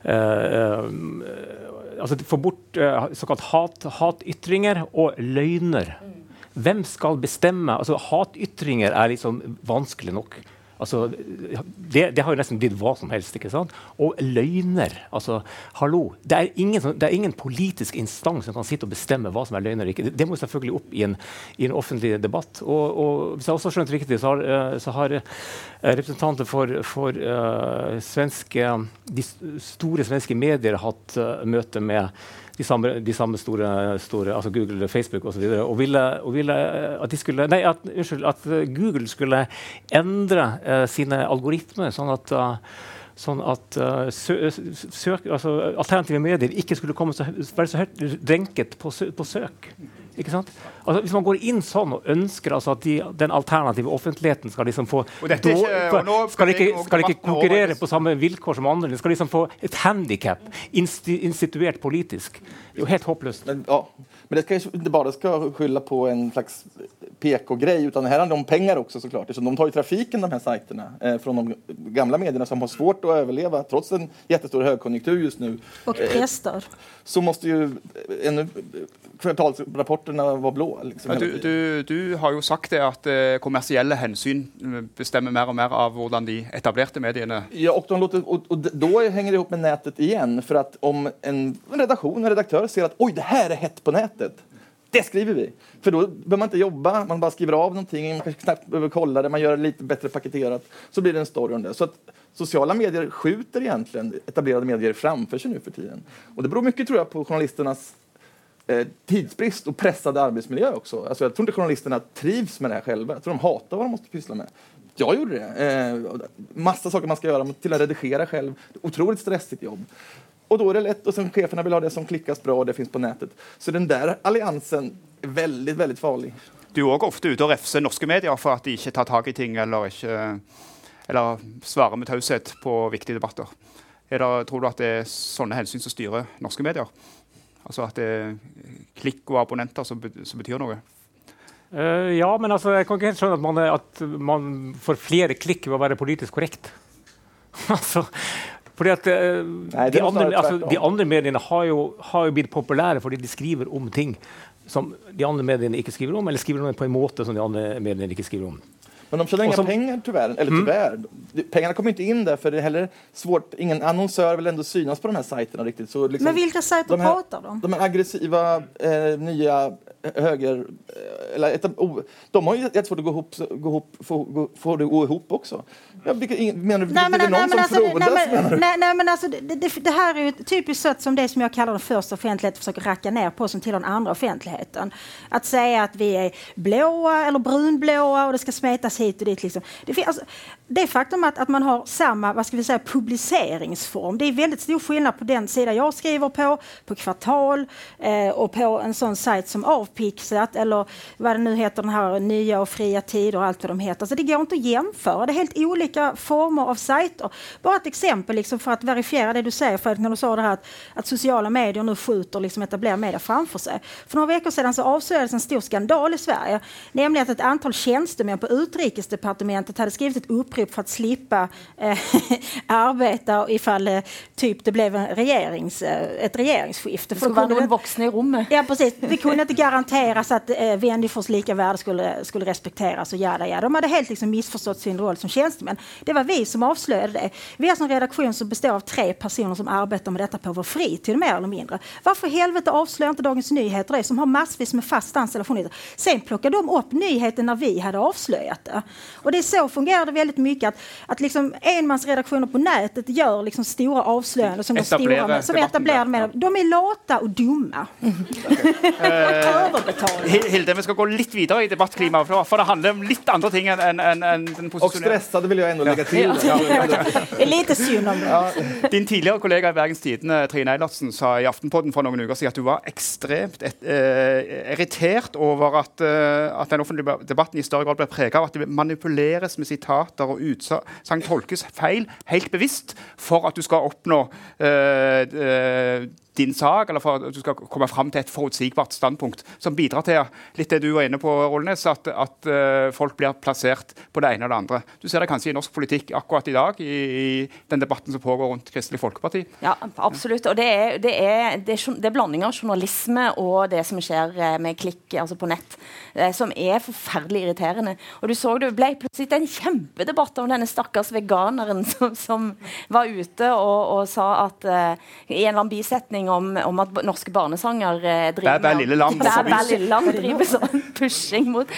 eh, eh, altså få bort såkalt hat, hatytringer og løgner. Hvem skal bestemme? Altså, hatytringer er liksom vanskelig nok. Altså, det, det, har jo nesten blitt hva som helst. ikke sant? Og løgner. altså, hallo, Det er ingen, det er ingen politisk instans som kan sitte og bestemme hva som er løgner. ikke. Det, det må selvfølgelig opp i en, i en offentlig debatt. Og, og, hvis jeg også har skjønt riktig, så har, eh, så har eh, representanter for, for uh, svenske, de store svenske medier hatt uh, møte med de samme, de samme store, store, altså Google, Facebook osv. Og, og, ville, og ville at, skulle, at, at Google skulle endre uh, sine algoritmer sånn at uh, sånn at uh, søk, altså, alternative medier ikke skulle komme så, være så høyt renket på, sø, på søk. Ikke sant? Altså, hvis man går inn sånn og ønsker altså, at de, den alternative offentligheten skal liksom få ikke, skal, ikke, skal ikke konkurrere på samme vilkår som andre, de skal liksom få et handikap instituert politisk. Det er jo helt håpløst. Men, ja. Men det ska inte bara ska skylla på en slags PK-grej, utan det här handlar om pengar också såklart. Så de tar ju trafiken, de här sajterna, eh, från de gamla medierna som har svårt att överleva trots en jättestor högkonjunktur just nu. Och eh, så måste ju ännu kvartalsrapporterna vara blå. Liksom, du, du, du, har jo sagt det at eh, kommersielle hensyn bestemmer mer og mer av hvordan de etablerte mediene Ja, og, låter, och, och då hänger det ihop med nettet igjen. For at om en redaksjon en redaktør ser at oi, det her er hett på nätet det skriver vi! För då behöver man inte jobba, man bara skriver av någonting, man kanske knappt behöver kolla det, man gör det lite bättre paketerat, så blir det en story om det. Så att sociala medier skjuter egentligen etablerade medier framför sig nu för tiden. Och det beror mycket tror jag på journalisternas eh, tidsbrist och pressade arbetsmiljö också. Alltså jag tror inte journalisterna trivs med det här själva. Jag tror de hatar vad de måste pyssla med. Jag gjorde det. Eh, massa saker man ska göra, till att redigera själv. Otroligt stressigt jobb. Och då är det lätt, och sen cheferna vill ha det som klickas bra och det finns på nätet. Så den där alliansen är väldigt, väldigt farlig. Du er òg ofte ute og refser norske medier for at de ikke tar tak i ting eller, ikke, eller svarer med taushet på viktige debatter. Det, tror du at det er sånne hensyn som styrer norske medier? Altså at det er klikk og abonnenter som, som betyr noe? Uh, ja, men altså, jeg kan ikke helt skjønne at man, at man får flere klikk ved å være politisk korrekt. altså, fordi at uh, Nei, de, andre, altså, de, andre, mediene har jo, har jo, blitt populære fordi de skriver om ting som de andre mediene ikke skriver om, eller skriver om på en måte som de andre mediene ikke skriver om. Men de tjänar inga pengar tyvärr. Eller mm. tyvärr. Pengarna kommer inte in där för det är heller svårt. Ingen annonsör vill ändå synas på de här sajterna riktigt. Så liksom, Men vilka sajter de här, pratar de? De här aggressiva eh, nya höger... Eh, eller oh, de har ju jättesvårt att gå ihop, gå ihop, få, gå, få det att gå ihop också. Ja, vilka, menar du, nej, men, är det någon nej, som alltså, frodas? Nej, nej, nej, men alltså, det, det, det, här är ju typiskt sätt som det som jag kallar den första offentligheten försöker racka ner på som tillhör den andra offentligheten. Att säga att vi är blåa eller brunblåa och det ska smetas hit og dit. Liksom. Det, alltså, det faktum att, att man har samma vad ska vi säga, publiceringsform, det är väldigt stor skillnad på den sida jag skriver på, på Kvartal eh, och på en sån sajt som Avpixlat eller vad det nu heter, den här Nya och fria tider och allt vad de heter. Så det går inte att jämföra. Det är helt olika former av sajter. Bara ett exempel liksom för att verifiera det du säger, Fredrik, när du sa det här att, att sociala medier nu skjuter liksom etablerade medier framför sig. För några veckor sedan så avslöjades en stor skandal i Sverige, nämligen att ett antal tjänstemän på Utrikesdepartementet hade skrivit ett upprop upprop för att slippa eh, arbeta ifall eh, typ det blev en regerings, eh, ett regeringsskifte. Det skulle kunde noen voksne i rummet. Ja, precis. Det kunde inte garanteras att eh, Wennerfors lika värde skulle, skulle respekteras. och jada, jada. De hade helt liksom missförstått sin roll som tjänstemän. Det var vi som avslöjade det. Vi har en redaktion som består av tre personer som arbetar med detta på vår fritid, mer eller mindre. Varför i helvete avslöjar inte Dagens Nyheter det, som har massvis med fast anställda journalister? Sen plockar de upp nyheten när vi hade avslöjat det. Och det är så fungerar det väldigt mycket, att, att liksom enmansredaktioner på nätet gör liksom stora avslöjanden som etablerade Etablerar stora, som där. med. De är lata och dumma. Överbetalda. Hi- Hilde, vi skal gå litt videre i debattklimaet, for, for det handler om litt andre ting enn enn- enn- enn den Och posisjoneringen. stressade vill jag ändå lägga till. Det är lite synd om det. Din tidligere kollega i Bergens Tidende, Trine Eilertsen, sa i Aftenpodden for noen uker siden at du var ekstremt et, eh, irritert over at, eh, at den offentlige debatten i større grad ble preget av at det manipuleres med sitater og utsagn tolkes feil, helt bevisst, for at du skal oppnå eh, eh, din sak, eller for at du skal komme fram til et forutsigbart standpunkt, som bidrar til litt det du var inne på, Rolnes, at, at eh, folk blir plassert på det ene og det andre. Du ser det kanskje i norsk politikk akkurat i dag, i, i den debatten som pågår rundt Kristelig Folkeparti. Ja, absolutt. Og det er, det er, det er, det er blanding av journalisme og det som skjer med klikk altså på nett, som er forferdelig irriterende. Og du så det ble plutselig en kjempedebatt om denne stakkars veganeren som, som var ute og, og sa at uh, i en eller annen bisetning om, om at norske barnesanger uh, driver Bæ, bæ, lille lam. Bæ, bæ, lille lam driver sånn pushing mot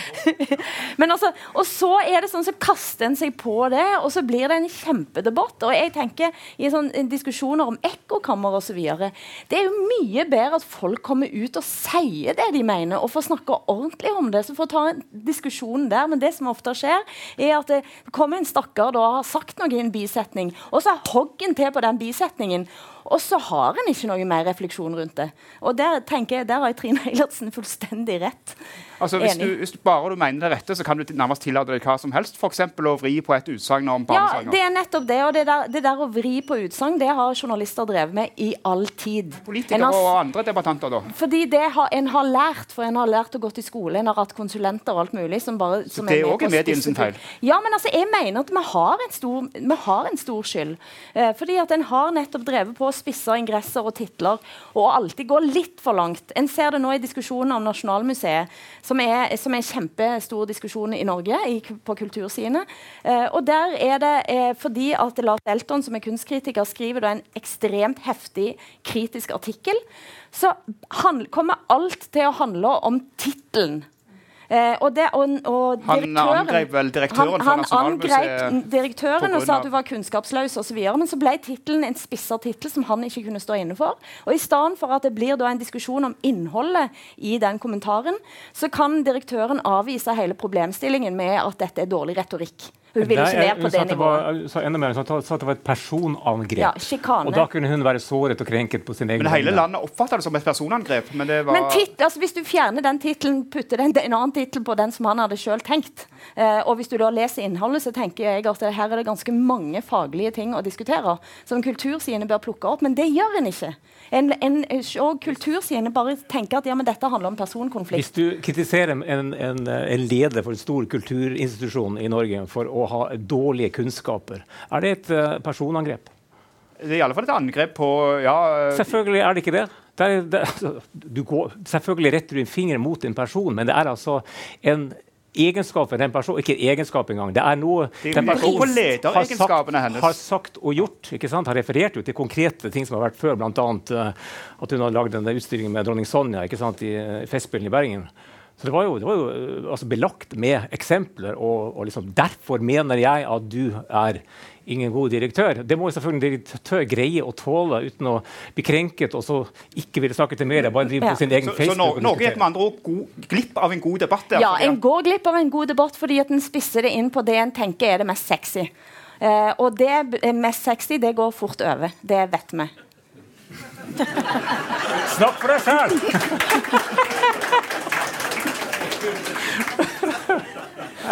Men altså, Og så er det sånn så kaster en seg på det, og så blir det en kjempedebatt. Og jeg tenker i sånn eh, diskusjoner om ekkokammer osv. Det er jo mye bedre at folk kommer ut og sier det de mener, og får snakke ordentlig om det. Så får ta en diskusjon der. Men det som ofte skjer, er at det kommer en stakkar da har sagt noe i en bisetning, og så hogger en til på den bisetningen. Og så har en ikke noe mer refleksjon rundt det. Og der tenker jeg, der har Trine Eilertsen fullstendig rett. Altså, hvis, du, hvis du bare du mener det rette, så kan du nærmest tillate deg hva som helst. F.eks. å vri på et utsagn om barnesanger. Ja, det er nettopp det. Og det der, det der å vri på utsagn, det har journalister drevet med i all tid. Politikere har og andre debattanter, da. Fordi det har, en har lært, for en har lært å gå til skole, en har hatt konsulenter og alt mulig. Som bare, som det er òg medienes feil? Ja, men altså, jeg mener at vi har en stor, har en stor skyld. Eh, fordi at en har nettopp drevet på å spisse ingresser og titler, og alltid gå litt for langt. En ser det nå i diskusjonen om Nasjonalmuseet, som er, som er kjempestor diskusjon i Norge i, på kultursidene. Eh, og der er det eh, fordi at Lars Elton, som er kunstkritiker, skriver da en ekstremt heftig kritisk artikkel, så han, kommer alt til å handle om tittelen. Eh, og det, og, og Han angrep vel direktøren han, han, for Nasjonalmuseet angrep direktøren og sa at hun var kunnskapsløs osv. Men så ble tittelen en spissa tittel som han ikke kunne stå inne for. Og i stedet for at det blir da en diskusjon om innholdet i den kommentaren, så kan direktøren avvise hele problemstillingen med at dette er dårlig retorikk. Hun ville ikke ned på det nivået. sa enda mer, hun sa sa at det var et personangrep. Ja, sjikane. og da kunne hun være såret og krenket på sin egen Men hele landet oppfatta det som et personangrep. Men det var Men tit, altså, hvis du fjerner den tittelen, putter den, en annen tittel på den som han hadde selv tenkt, eh, og hvis du da leser innholdet, så tenker jeg at her er det ganske mange faglige ting å diskutere, som kultursidene bør plukke opp, men det gjør en ikke. En, en, og kultursidene bare tenker at ja, men dette handler om personkonflikt. Hvis du kritiserer en, en, en leder for en stor kulturinstitusjon i Norge for å ha dårlige kunnskaper, er det et eh, personangrep? det er i alle fall et angrep på ja, Selvfølgelig er det ikke det. det, er, det altså, du går, selvfølgelig retter du en finger mot en person, men det er altså en egenskap ved den personen Ikke egenskap engang. Det er noe Det er den personen har sagt, har sagt og gjort. ikke sant? Har referert jo til konkrete ting som har vært før, bl.a. Uh, at hun har lagd denne utstilling med dronning Sonja ikke sant? i uh, Festspillene i Bergen. Så det var jo, det var jo uh, altså belagt med eksempler, og, og liksom, derfor mener jeg at du er ingen god direktør. Det må jo selvfølgelig en direktør greie å tåle uten å bli krenket og så ikke ville snakke til media. bare drive på sin egen Så, så Facebook. Nor så Norge gikk med andre ord god, glipp av en god debatt der. Ja, fordi en går glipp av en god debatt fordi at en spisser det inn på det en tenker er det mest sexy. Eh, og det er mest sexy, det går fort over. Det vet vi. Snakk for deg sjøl!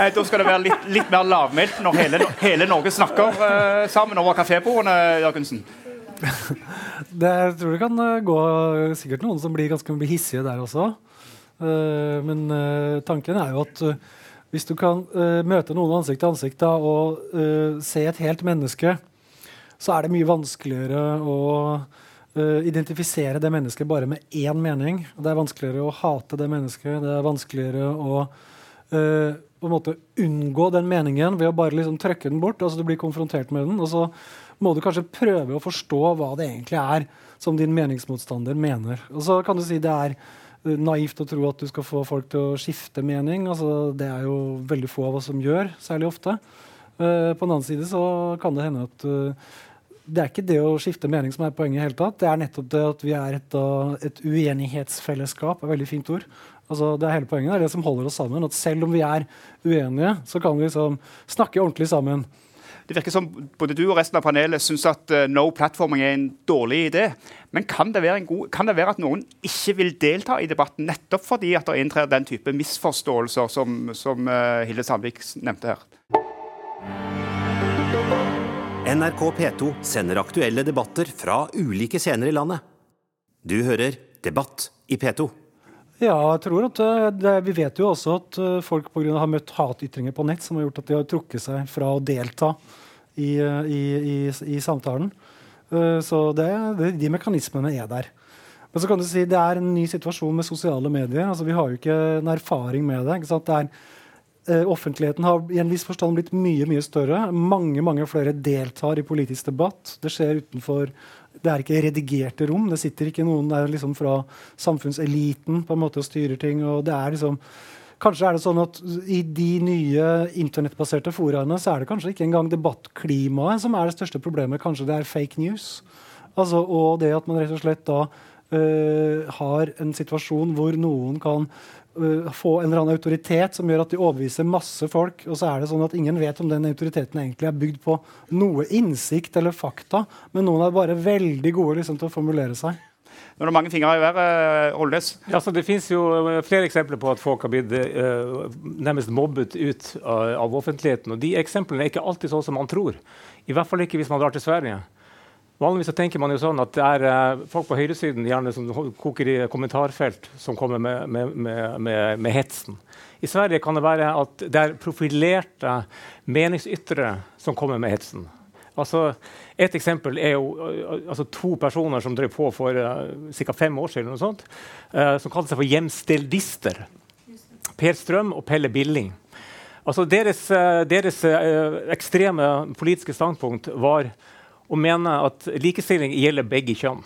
Eh, Da skal det være litt, litt mer lavmælt når hele, hele Norge snakker eh, sammen over kafébordene. Jørgensen. Det, jeg tror det kan eh, gå sikkert noen som blir ganske hissige der også. Eh, men eh, tanken er jo at Hvis du kan uh, møte noen ansikt til ansikt da, og uh, se et helt menneske, så er det mye vanskeligere å uh, identifisere det mennesket bare med én mening. Det er vanskeligere å hate det mennesket. Det er vanskeligere å på en måte unngå den meningen ved å bare liksom trykke den bort. altså Du blir konfrontert med den, og så må du kanskje prøve å forstå hva det egentlig er som din meningsmotstander mener. Og så kan du si det er naivt å tro at du skal få folk til å skifte mening. Altså, det er jo veldig få av oss som gjør, særlig ofte. Uh, på den annen side så kan det hende at uh, det er ikke det å skifte mening som er poenget. i hele tatt. Det er nettopp det at vi er et, et uenighetsfellesskap. er veldig fint ord. Altså, det er hele poenget. Det er det som holder oss sammen. At selv om vi er uenige, så kan vi liksom snakke ordentlig sammen. Det virker som både du og resten av panelet syns at uh, no platforming er en dårlig idé. Men kan det, god, kan det, være at noen ikke vil delta i debatten nettopp fordi at det inntrer den type misforståelser som, som uh, Hilde Sandvik nevnte her? NRK P2 sender aktuelle debatter fra ulike scener i landet. Du hører Debatt i P2. Ja, jeg tror at eh, det, Vi vet jo også at folk på grunn av har møtt hatytringer på nett som har gjort at de har trukket seg fra å delta i, i, i, i samtalen. Så det, de mekanismene er der. Men så kan du si det er en ny situasjon med sosiale medier. altså Vi har jo ikke en erfaring med det. det er, offentligheten har i en viss forstand blitt mye mye større. Mange mange flere deltar i politisk debatt. Det skjer utenfor det er ikke redigerte rom. Det sitter ikke noen der liksom fra samfunnseliten på en måte og styrer ting. og det er liksom Kanskje er det sånn at i de nye internettbaserte foraene så er det kanskje ikke engang debattklimaet som er det største problemet. Kanskje det er fake news. Altså, og det at man rett og slett da uh, har en situasjon hvor noen kan uh, få en eller annen autoritet som gjør at de overbeviser masse folk, og så er det sånn at ingen vet om den autoriteten egentlig er bygd på noe innsikt eller fakta, men noen er bare veldig gode liksom, til å formulere seg. Nå er det mange fingre i været. Oldes. Ja, det finnes jo eh, flere eksempler på at folk har blitt uh, nærmest mobbet ut av, av, offentligheten. Og de eksemplene er ikke alltid sånn som man tror. I hvert fall ikke hvis man drar til Sverige. Vanligvis så tenker man jo sånn at det er uh, folk på høyresiden gjerne som koker i kommentarfelt, som kommer med, med, med, med, hetsen. I Sverige kan det være at det er profilerte meningsytrere som kommer med hetsen. Altså, et eksempel er jo altså, to personer som drev på for uh, ca. fem år siden, noe sånt, uh, som kalte seg for hjemsteldister. Per Strøm og Pelle Billing. Altså, deres, uh, deres ekstreme politiske standpunkt var å mener at likestilling gjelder begge kjønn.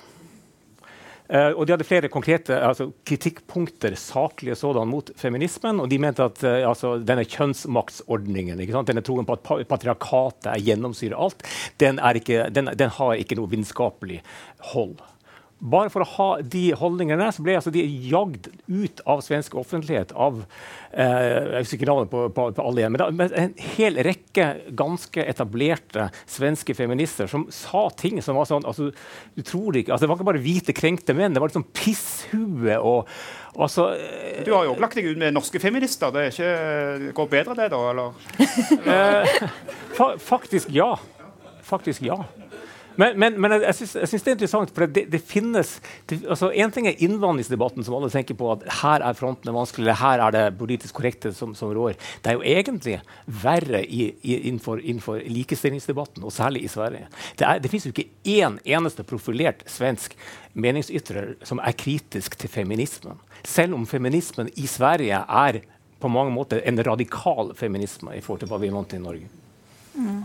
Uh, og De hadde flere konkrete altså, kritikkpunkter saklige sådan, mot feminismen. og De mente at uh, altså, denne kjønnsmaktsordningen, denne troen på at patriarkatet er gjennomsyrer alt, den, ikke, den, den har ikke noe vitenskapelig hold bare for å ha de holdningene så ble altså de jagd ut av svensk offentlighet av eh, jeg husker ikke navnet på, på, på alle igjen, men, da, men en hel rekke ganske etablerte svenske feminister som sa ting som var sånn altså, du tror ikke, altså Det var ikke bare hvite, krenkte menn, det var liksom pisshue og altså, Du har jo lagt deg ut med norske feminister. Det er ikke, går bedre, det, da? eller? eh, fa faktisk ja. Faktisk ja. Men, men, men jeg, jeg syns det er interessant, for det, det finnes det, altså En ting er innvandringsdebatten, som alle tenker på at her er frontene vanskelig, eller her er det politisk korrekte som, som rår. Det er jo egentlig verre i, i, innenfor, innenfor, likestillingsdebatten, og særlig i Sverige. Det, er, det fins jo ikke én eneste profilert svensk meningsytrer som er kritisk til feminismen. Selv om feminismen i Sverige er på mange måter en radikal feminisme i forhold til hva vi er vant til i Norge. Mm.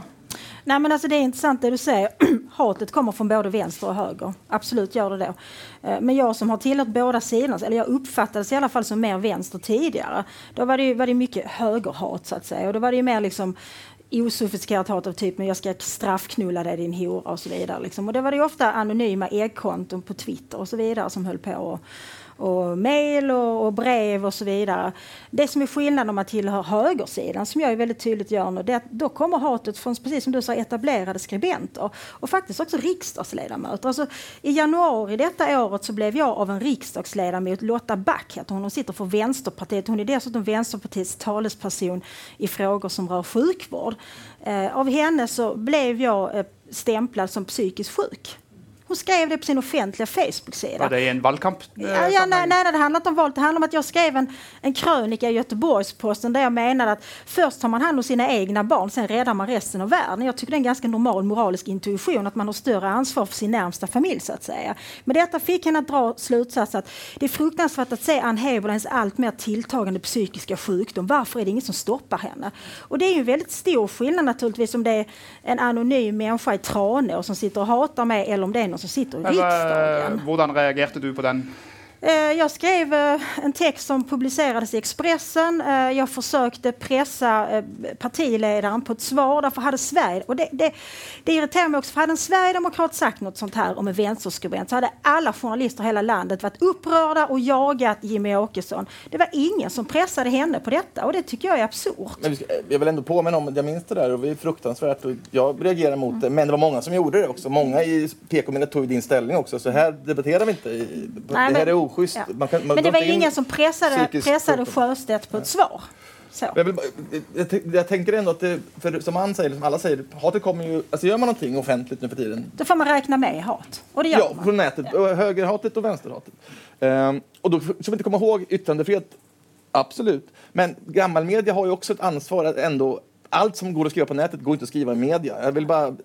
Nej, men alltså det är intressant det du säger. Hatet kommer från både vänster och höger. Absolut gör det det. Eh, men jag som har tillhört båda sidorna, eller jag uppfattades i alla fall som mer vänster tidigare. Då var det, ju, var det mycket högerhat så att säga. Och då var det ju mer liksom osofistikerat hat av typen jag ska straffknulla dig din hora och så vidare. Liksom. Och det var det ofta anonyma äggkonton på Twitter och så vidare som höll på och och mail och, och, brev och så vidare. Det som är skillnaden om man tillhör högersidan, som jag är väldigt tydligt gör nu, det är att då kommer hatet från, precis som du sa, etablerade skribenter och faktiskt också riksdagsledamöter. Alltså, I januari detta året så blev jag av en riksdagsledamot, Lotta Back heter hon, hon sitter för Vänsterpartiet. Hon är dessutom Vänsterpartiets talesperson i frågor som rör sjukvård. Eh, av henne så blev jag eh, stämplad som psykiskt sjuk. Hon skrev det på sin offentliga Facebook-sida. Var det i en valgkamp? eh, Ja, ja, nej, nej, det handlar inte om val. Det handlar om att jag skrev en, en krönika i Göteborgs-Posten där jag menade att först tar man hand om sina egna barn, sen räddar man resten av världen. Jag tycker det är en ganska normal moralisk intuition att man har större ansvar för sin närmsta familj så att säga. Men detta fick henne att dra slutsats att det är fruktansvärt att se Ann Heberleins alltmer tilltagande psykiska sjukdom. Varför är det ingen som stoppar henne? Och det är ju en väldigt stor skillnad naturligtvis om det är en anonym människa i Tranås som sitter och hatar mig eller om det är någon som sitter i riksdagen. hvordan reagerte du på den? Eh, Jag skrev eh, en text som publicerades i Expressen. Eh, Jag försökte pressa partiledaren på ett svar. Därför hade Sverige, och det, det, det irriterar mig också, för hade en sverigedemokrat sagt något sånt här om en vänsterskribent så hade alla journalister i hela landet varit upprörda och jagat Jimmy Åkesson. Det var ingen som pressade henne på detta och det tycker jag är absurt. Men jag vill ändå påminna om, jag minns det där och det är fruktansvärt och jag reagerar mot det. Men det var många som gjorde det också. Många i PK-mediet tog din ställning också. Så här debatterar vi inte. I, Nej, det här men- är oschysst. Ja. Man kan- man Men det var ingen som pressade, pressade. Sjöstedt på ett svar. Jeg Jag, vill, jag, jag tänker ändå att det, för som han säger, som alla säger, hatet kommer ju, alltså gör man någonting offentligt nu för tiden, Då får man räkna med hat. Och det gör ja, man. från nätet, Ja. högerhatet och vänsterhatet. Um, och då ska vi inte komma ihåg yttrandefrihet, absolut. Men gammalmedia har ju också ett ansvar att ändå allt som går att skriva på nätet går inte att skriva i media. Jag vill bara,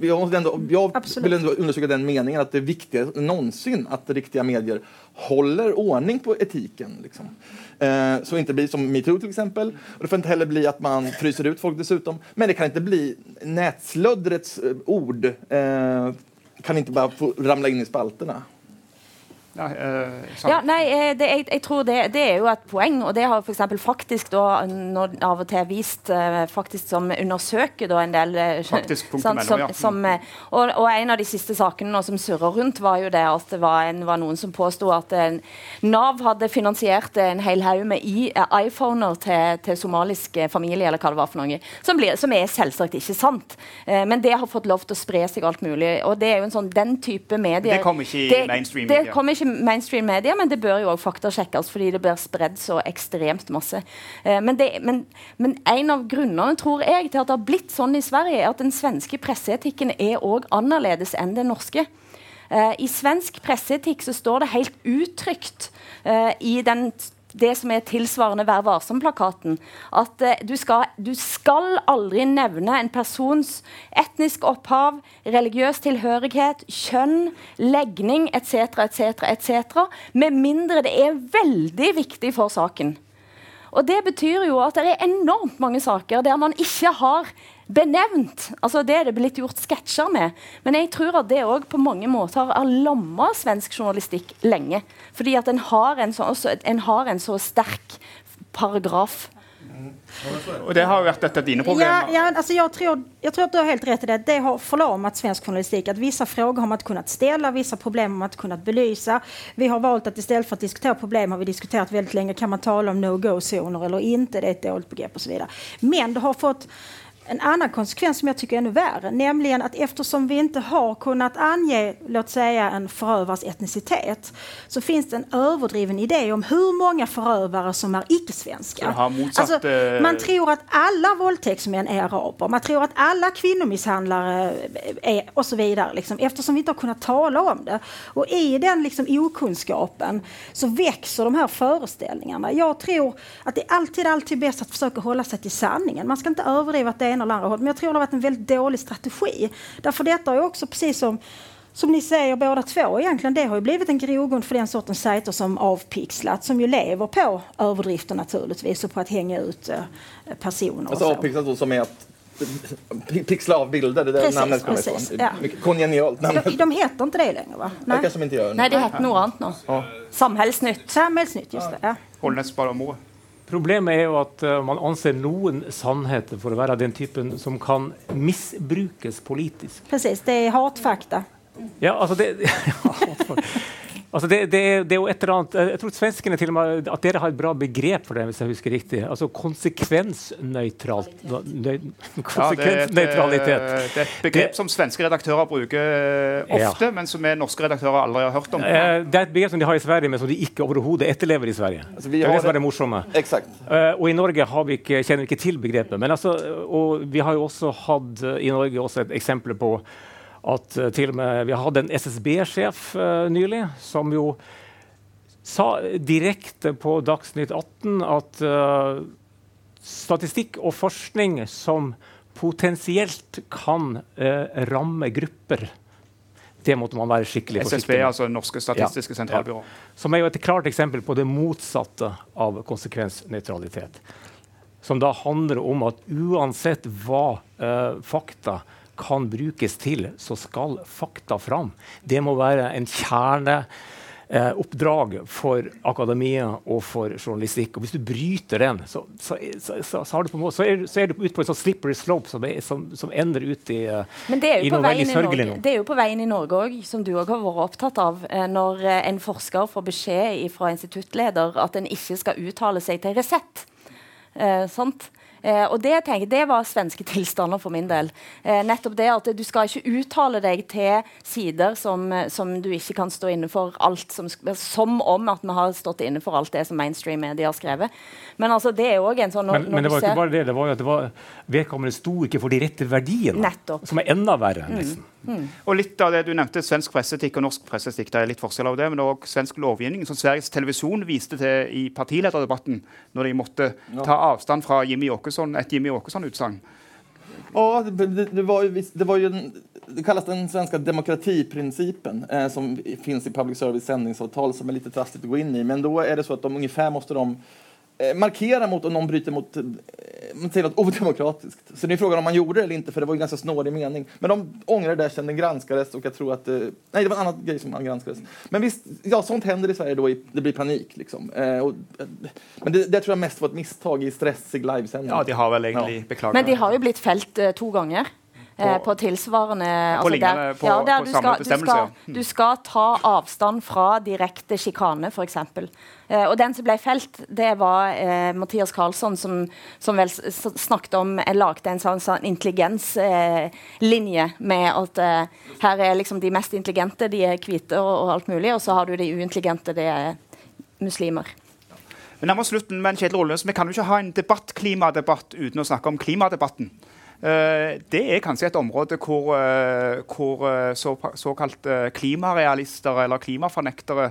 jag, ändå, jag vill ändå undersöka den meningen att det är viktigare än någonsin att riktiga medier håller ordning på etiken. Liksom. Eh, så inte blir som metoo till exempel. Och det får inte heller bli att man fryser ut folk dessutom. Men det kan inte bli nätslöddrets eh, ord eh, kan inte bara få ramla in i spalterna. Ja, eh, sånn. Ja, nei, eh, det, jeg, jeg tror det, det er jo et poeng, og det har eksempel faktisk da, når av og til vist eh, faktisk som undersøker da en del eh, Faktisk punktum mellom, ja. som, eh, og, og en av de siste sakene nå som surrer rundt, var jo det at det var, en, var noen som påsto at en, Nav hadde finansiert en hel haug med iPhoner til, til somaliske familier, eller hva det var for noe, som, blir, som er selvsagt ikke sant. Eh, men det har fått lov til å spre seg alt mulig, og det er jo en sånn den type medier Det kommer ikke i det, mainstream media. men det bør jo også faktasjekkes, fordi det blir spredd så ekstremt masse. Eh, men, det, men, men en av grunnene tror jeg, til at det har blitt sånn i Sverige, er at den svenske presseetikken er også annerledes enn den norske. Eh, I svensk presseetikk så står det helt uttrykt eh, i den det som er tilsvarende Vær varsom-plakaten. At eh, du, skal, du skal aldri nevne en persons etnisk opphav, religiøs tilhørighet, kjønn, legning etc., etc., etc., med mindre det er veldig viktig for saken. Og Det betyr jo at det er enormt mange saker der man ikke har benevnt. Altså Det er det blitt gjort sketsjer med. Men jeg tror at det òg på mange måter har lamma svensk journalistikk lenge. Fordi at en har en så, også, en har en så sterk paragraf. Og det har jo vært et av dine Ja, problemer. ja, alltså jag, tror, jag tror att du har helt rätt i det. Det har förlamat svensk journalistik. Att vissa frågor har man inte kunnat ställa, vissa problem har man inte kunnat belysa. Vi har valt att istället för att diskutera problem har vi diskuterat väldigt länge. Kan man tala om no-go-zoner eller inte? Det är ett dåligt begrepp och så vidare. Men det har fått en annan konsekvens som jag tycker är ännu värre, nämligen att eftersom vi inte har kunnat ange, låt säga en förövares etnicitet, så finns det en överdriven idé om hur många förövare som är icke-svenska. motsatt, Alltså, eh, man tror att alla våldtäktsmän är araber, man tror att alla kvinnomisshandlare är och så vidare, liksom, eftersom vi inte har kunnat tala om det. Och i den liksom, okunskapen så växer de här föreställningarna. Jag tror att det är alltid, alltid bäst att försöka hålla sig till sanningen. Man ska inte överdriva att det ena eller andra hållet, men jag tror det har varit en väldigt dålig strategi. Därför detta har ju också precis som som ni säger båda två, egentligen det har ju blivit en grogrund för den sortens sajter som Avpixlat som ju lever på överdrifter naturligtvis och på att hänga ut eh, personer. och Alltså så. avpixlat då som är att pi- pixla av bilder, det er där Precis, namnet kommer precis, ifrån. ja. Kongenialt namn. De, de heter inte det längre va? Det kanske de inte gör. Nei, det heter noe annet nå. Samhällsnytt. Samhällsnytt, just det. Ja. Holnes bare må. Problemet er jo at uh, man anser noen sannheter for å være den typen som kan misbrukes politisk. Precis, det er hatfakta. Ja, altså det, altså det, det, det er jo et eller annet Jeg tror svenskene til og med at dere har et bra begrep for det, hvis jeg husker riktig. Altså konsekvensnøytralt nøy, Ja, det, et, eh, det er et begrep som svenske redaktører bruker ofte, ofte, men som vi norske redaktører aldri har hørt om. Eh, Det er et begrep som de har i Sverige, men som de ikke overhodet etterlever i Sverige. Altså, vi det er det som er det- morsomme. Exakt. Eh, og i Norge har vi ikke, kjenner vi ikke til begrepet. Men altså, og vi har jo også hatt eh, i Norge også et eksempel på at uh, til og med Vi hadde en SSB-sjef uh, nylig som jo sa direkte på Dagsnytt 18 at uh, statistikk og forskning som potensielt kan ramme grupper det måtte man være skikkelig forsiktig med. SSB, altså Norske statistiske ja. sentralbyrå. Ja. Som er jo et klart eksempel på det motsatte av konsekvensnøytralitet. Som da handler om at uansett hva uh, fakta kan brukes til, så skal fakta fram. Det må være en kjerne eh, oppdrag for akademia og for journalistikk. Og hvis du bryter den, så, så, så, så er, er, du ute på en sånn slippery slope som, er, som, som ender ut i, uh, i noe veldig sørgelig nå. Det er jo på veien i Norge òg, som du òg har vært opptatt av. Eh, når eh, en forsker får beskjed fra instituttleder at en ikke skal uttale seg til Resett. Eh, sant? Eh, og det, tenker, det var svenske tilstander for min del. Eh, nettopp det at Du skal ikke uttale deg til sider som, som du ikke kan stå inne for alt som, som om at vi har stått inne for alt det som mainstream media har skrevet. Men altså, det er jo en sånn når, Men, men det var ikke bare det. det var jo at det var, Vedkommende sto ikke for de rette verdiene, Nettopp. som er enda verre. nesten. Mm. Mm. Og litt av det Du nevnte svensk presseetikk og norsk presseetikk. Det er litt forskjell av det, men også svensk lovgivning, som Sveriges Televisjon viste til i partilederdebatten, når de måtte ta avstand fra Jimmy Åkesson, et Jimmy Åkesson-utsagn. Ja, det, det, det, var ju, det, var ju en, det kallas den svenska demokratiprincipen eh, som finns i public service sändningsavtal som är lite trassligt att gå in i. Men då är det så att de ungefär måste de markera mot om någon bryter mot eh, man säger något odemokratiskt. Så det är frågan om man gjorde det eller inte, för det var en ganska snårig mening. Men de ångrade det sen den granskades och jag tror att... Eh, nej, det var en annan grej som man granskades. Men visst, ja, sånt händer i Sverige då det blir panik. Liksom. Eh, och, men det, det, tror jag mest var ett misstag i stressig livesändning. Ja, de har väl egentlig ja. beklagat. Men de har ju blivit felt to två gånger. På, på, tilsvarende På altså der, på, ja, der du, skal, du, skal, du, skal, ta avstand fra direkte sjikane, f.eks. Eh, og den som ble felt, det var eh, Mathias Karlsson, som, som vel snakket om eh, lagde en sånn, sånn intelligenslinje eh, med at eh, her er liksom de mest intelligente, de er hvite og, og, alt mulig, og så har du de uintelligente, det er muslimer. Vi nærmer slutten, men Kjetil Rollnes, vi kan jo ikke ha en debatt, klimadebatt uten å snakke om klimadebatten. Eh, det er kanskje et område hvor, eh, hvor eh, så, såkalte klimarealister eller klimafornektere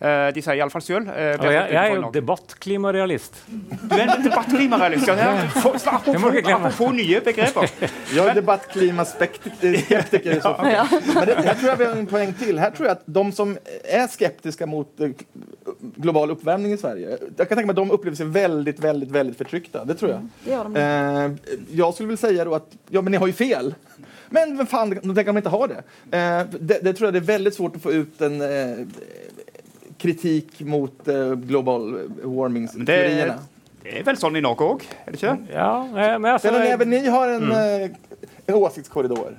Uh, de sier iallfall sjøl. Uh, jeg, jeg, er jo debattklimarealist. Du er en debattklimarealist, ja. Apropos, nye begreper. Jeg er debattklimaskeptiker ja, okay. Men det, her tror jeg vi har en poeng til. Her tror jeg at de som er skeptiske mot global oppvarming i Sverige Jeg kan tenke meg at de opplever seg veldig veldig, veldig fortrykte. Det tror jeg. Det uh, jeg skulle vel si at ja, men dere har jo feil. Men vem fan, nå tänker de ikke ha det. Uh, det. det. tror jeg det er veldig svårt å få ut en uh, kritikk mot uh, global warming-teoriene. Det er vel sånn i Norge òg, er det ikke? Ja, men altså, även ni har en, mm. en åsiktskorridor.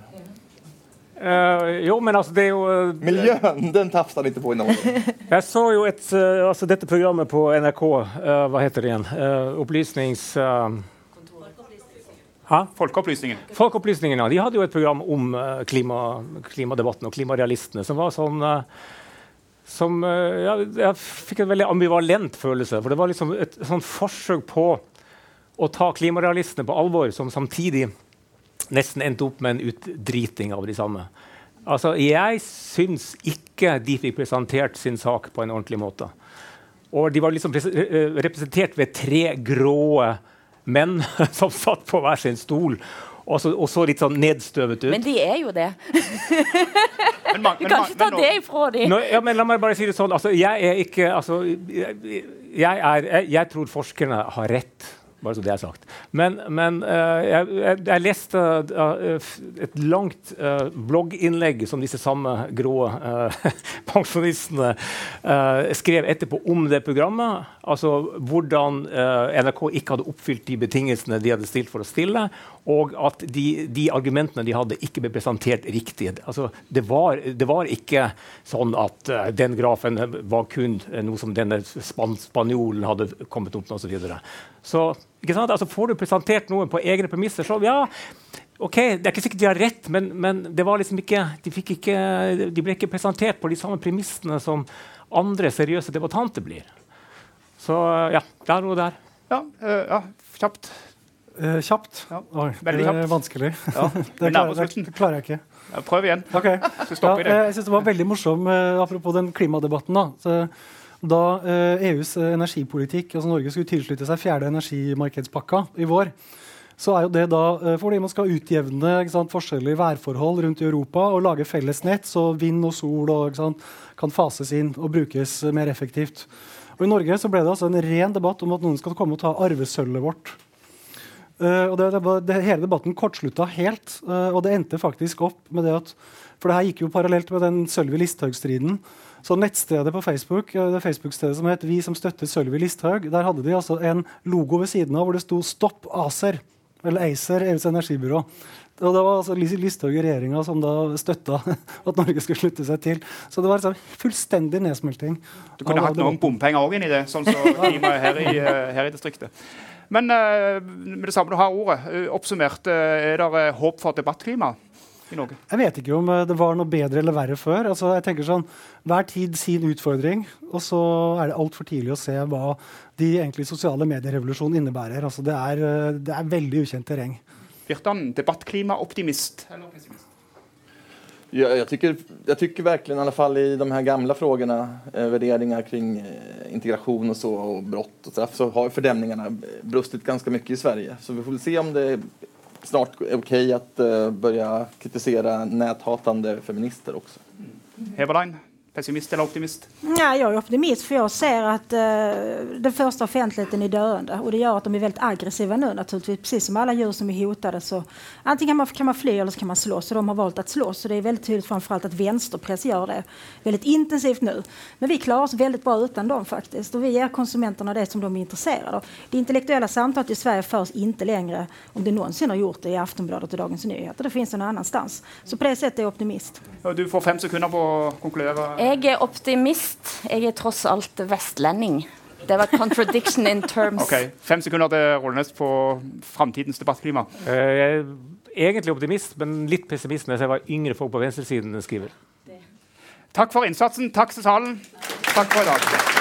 Uh, jo, men altså, det er jo uh, Miljøen, den tafser ikke på i Norge. jeg så jo et, uh, altså dette programmet på NRK, hva heter det igjen? opplysnings... Folkeopplysningen. Folkeopplysningen, ja. De hadde jo et program om klima, klimadebatten og klimarealistene som var sånn som eh, ja, Jeg fikk en veldig ambivalent følelse. For det var liksom et sånt forsøk på å ta klimarealistene på alvor, som samtidig nesten endte opp med en utdriting av de samme. Altså, jeg syns ikke de fikk presentert sin sak på en ordentlig måte. Og de var liksom eh, representert ved tre grå menn som satt på hver sin stol og så, og så, litt sånn nedstøvet ut. Men de er jo det. men, man, kan ikke ta men, det ifra dem. Ja, la meg bare si det sånn. Altså, jeg er ikke altså, jeg, jeg, er, jeg, jeg tror forskerne har rett. Bare så det er sagt. Men, men uh, jeg, jeg, jeg, leste uh, et langt uh, blogginnlegg som disse samme grå pensjonistene skrev etterpå om det programmet. Altså hvordan NRK ikke hadde oppfylt de betingelsene de hadde stilt for å stille, og at de, de argumentene de hadde, ikke ble presentert riktig. Altså, det, var, det, var, ikke sånn at den grafen var kun noe som denne span spanjolen hadde kommet opp med osv. Så, så Altså, får du presentert noe på egne premisser, så ja ok, Det er ikke sikkert de har rett, men, men det var liksom ikke, de, ikke, de, ble ikke presentert på de samme premissene som andre seriøse debattanter blir. Så ja, der og der. Ja, uh, ja kjapt. Eh, kjapt? Ja, Oi, veldig det er vanskelig. Ja, det, klarer, det, det klarer jeg ikke. Ja, Prøv igjen. Okay. Ja, det. eh, jeg synes det var veldig morsom, uh, apropos den klimadebatten. Da, så, da uh, EUs energipolitikk, altså Norge skulle tilslutte seg fjerde energimarkedspakka i vår, så er jo det da fordi man skal utjevne sant, forskjellige værforhold rundt i Europa og lage felles nett, så vind og sol og, sant, kan fases inn og brukes mer effektivt. Og I Norge så ble det altså en ren debatt om at noen skal komme og ta arvesølvet vårt. Eh, og det, det, det, hele debatten kortslutta helt, eh, og det endte faktisk opp med det at For det her gikk jo parallelt med den Sølvi Listhaug-striden. Så nettstedet på Facebook eh, det Facebook-stedet som het Vi som støtter Sølvi Listhaug, der hadde de altså en logo ved siden av hvor det sto 'Stopp ACER'. Eller ACER, EUs energibyrå. Og det var altså Lis- Listhaug i regjeringa som da støtta at Norge skulle slutte seg til. Så det var liksom fullstendig nedsmelting. Du kunne hatt noen bompenger òg inni det, sånn som klimaet her, her i distriktet. Men eh, med det samme du har ordet, eh, oppsummert, eh, er det håp for debattklimaet i Norge? Jeg vet ikke om det var noe bedre eller verre før. Altså, jeg tenker sånn, Hver tid sin utfordring, og så er det altfor tidlig å se hva de egentlig sosiale medierevolusjonen innebærer. Altså, det, er, det er veldig ukjent terreng. Virtan, debattklimaoptimist eller pessimist? Ja, jag, tycker, jag tycker verkligen, i alla fall i de här gamla frågorna, eh, värderingar kring eh, integration och så, och brott och straff, så har fördämningarna brustet brustit ganska mycket i Sverige. Så vi får se om det snart är okej att eh, börja kritisera näthatande feminister också. Heberlein, pessimist eller optimist? Ja, jag är optimist för jag ser att eh, den första offentligheten är döende och det gör att de är väldigt aggressiva nu naturligtvis. Precis som alla djur som är hotade så antingen kan man, kan man fly eller så kan man slåss och de har valt att slåss. Så det är väldigt tydligt framförallt att vänsterpress gör det väldigt intensivt nu. Men vi klarar oss väldigt bra utan dem faktiskt och vi ger konsumenterna det som de är intresserade av. Det intellektuella samtalet i Sverige förs inte längre, om det någonsin har gjort det, i Aftonbladet och Dagens Nyheter. Det finns någon annanstans. Så på det sättet är jag optimist. Ja, Du får fem sekunder på å konkludere. Jeg er optimist. Jeg er tross alt vestlending. Det var contradiction in terms. Ok, Fem sekunder til Rollenes på framtidens debattklima. Eh, Jeg er egentlig optimist, men litt pessimist når jeg ser hva yngre folk på venstresiden skriver. Takk for innsatsen. Takk til salen. Takk for i dag.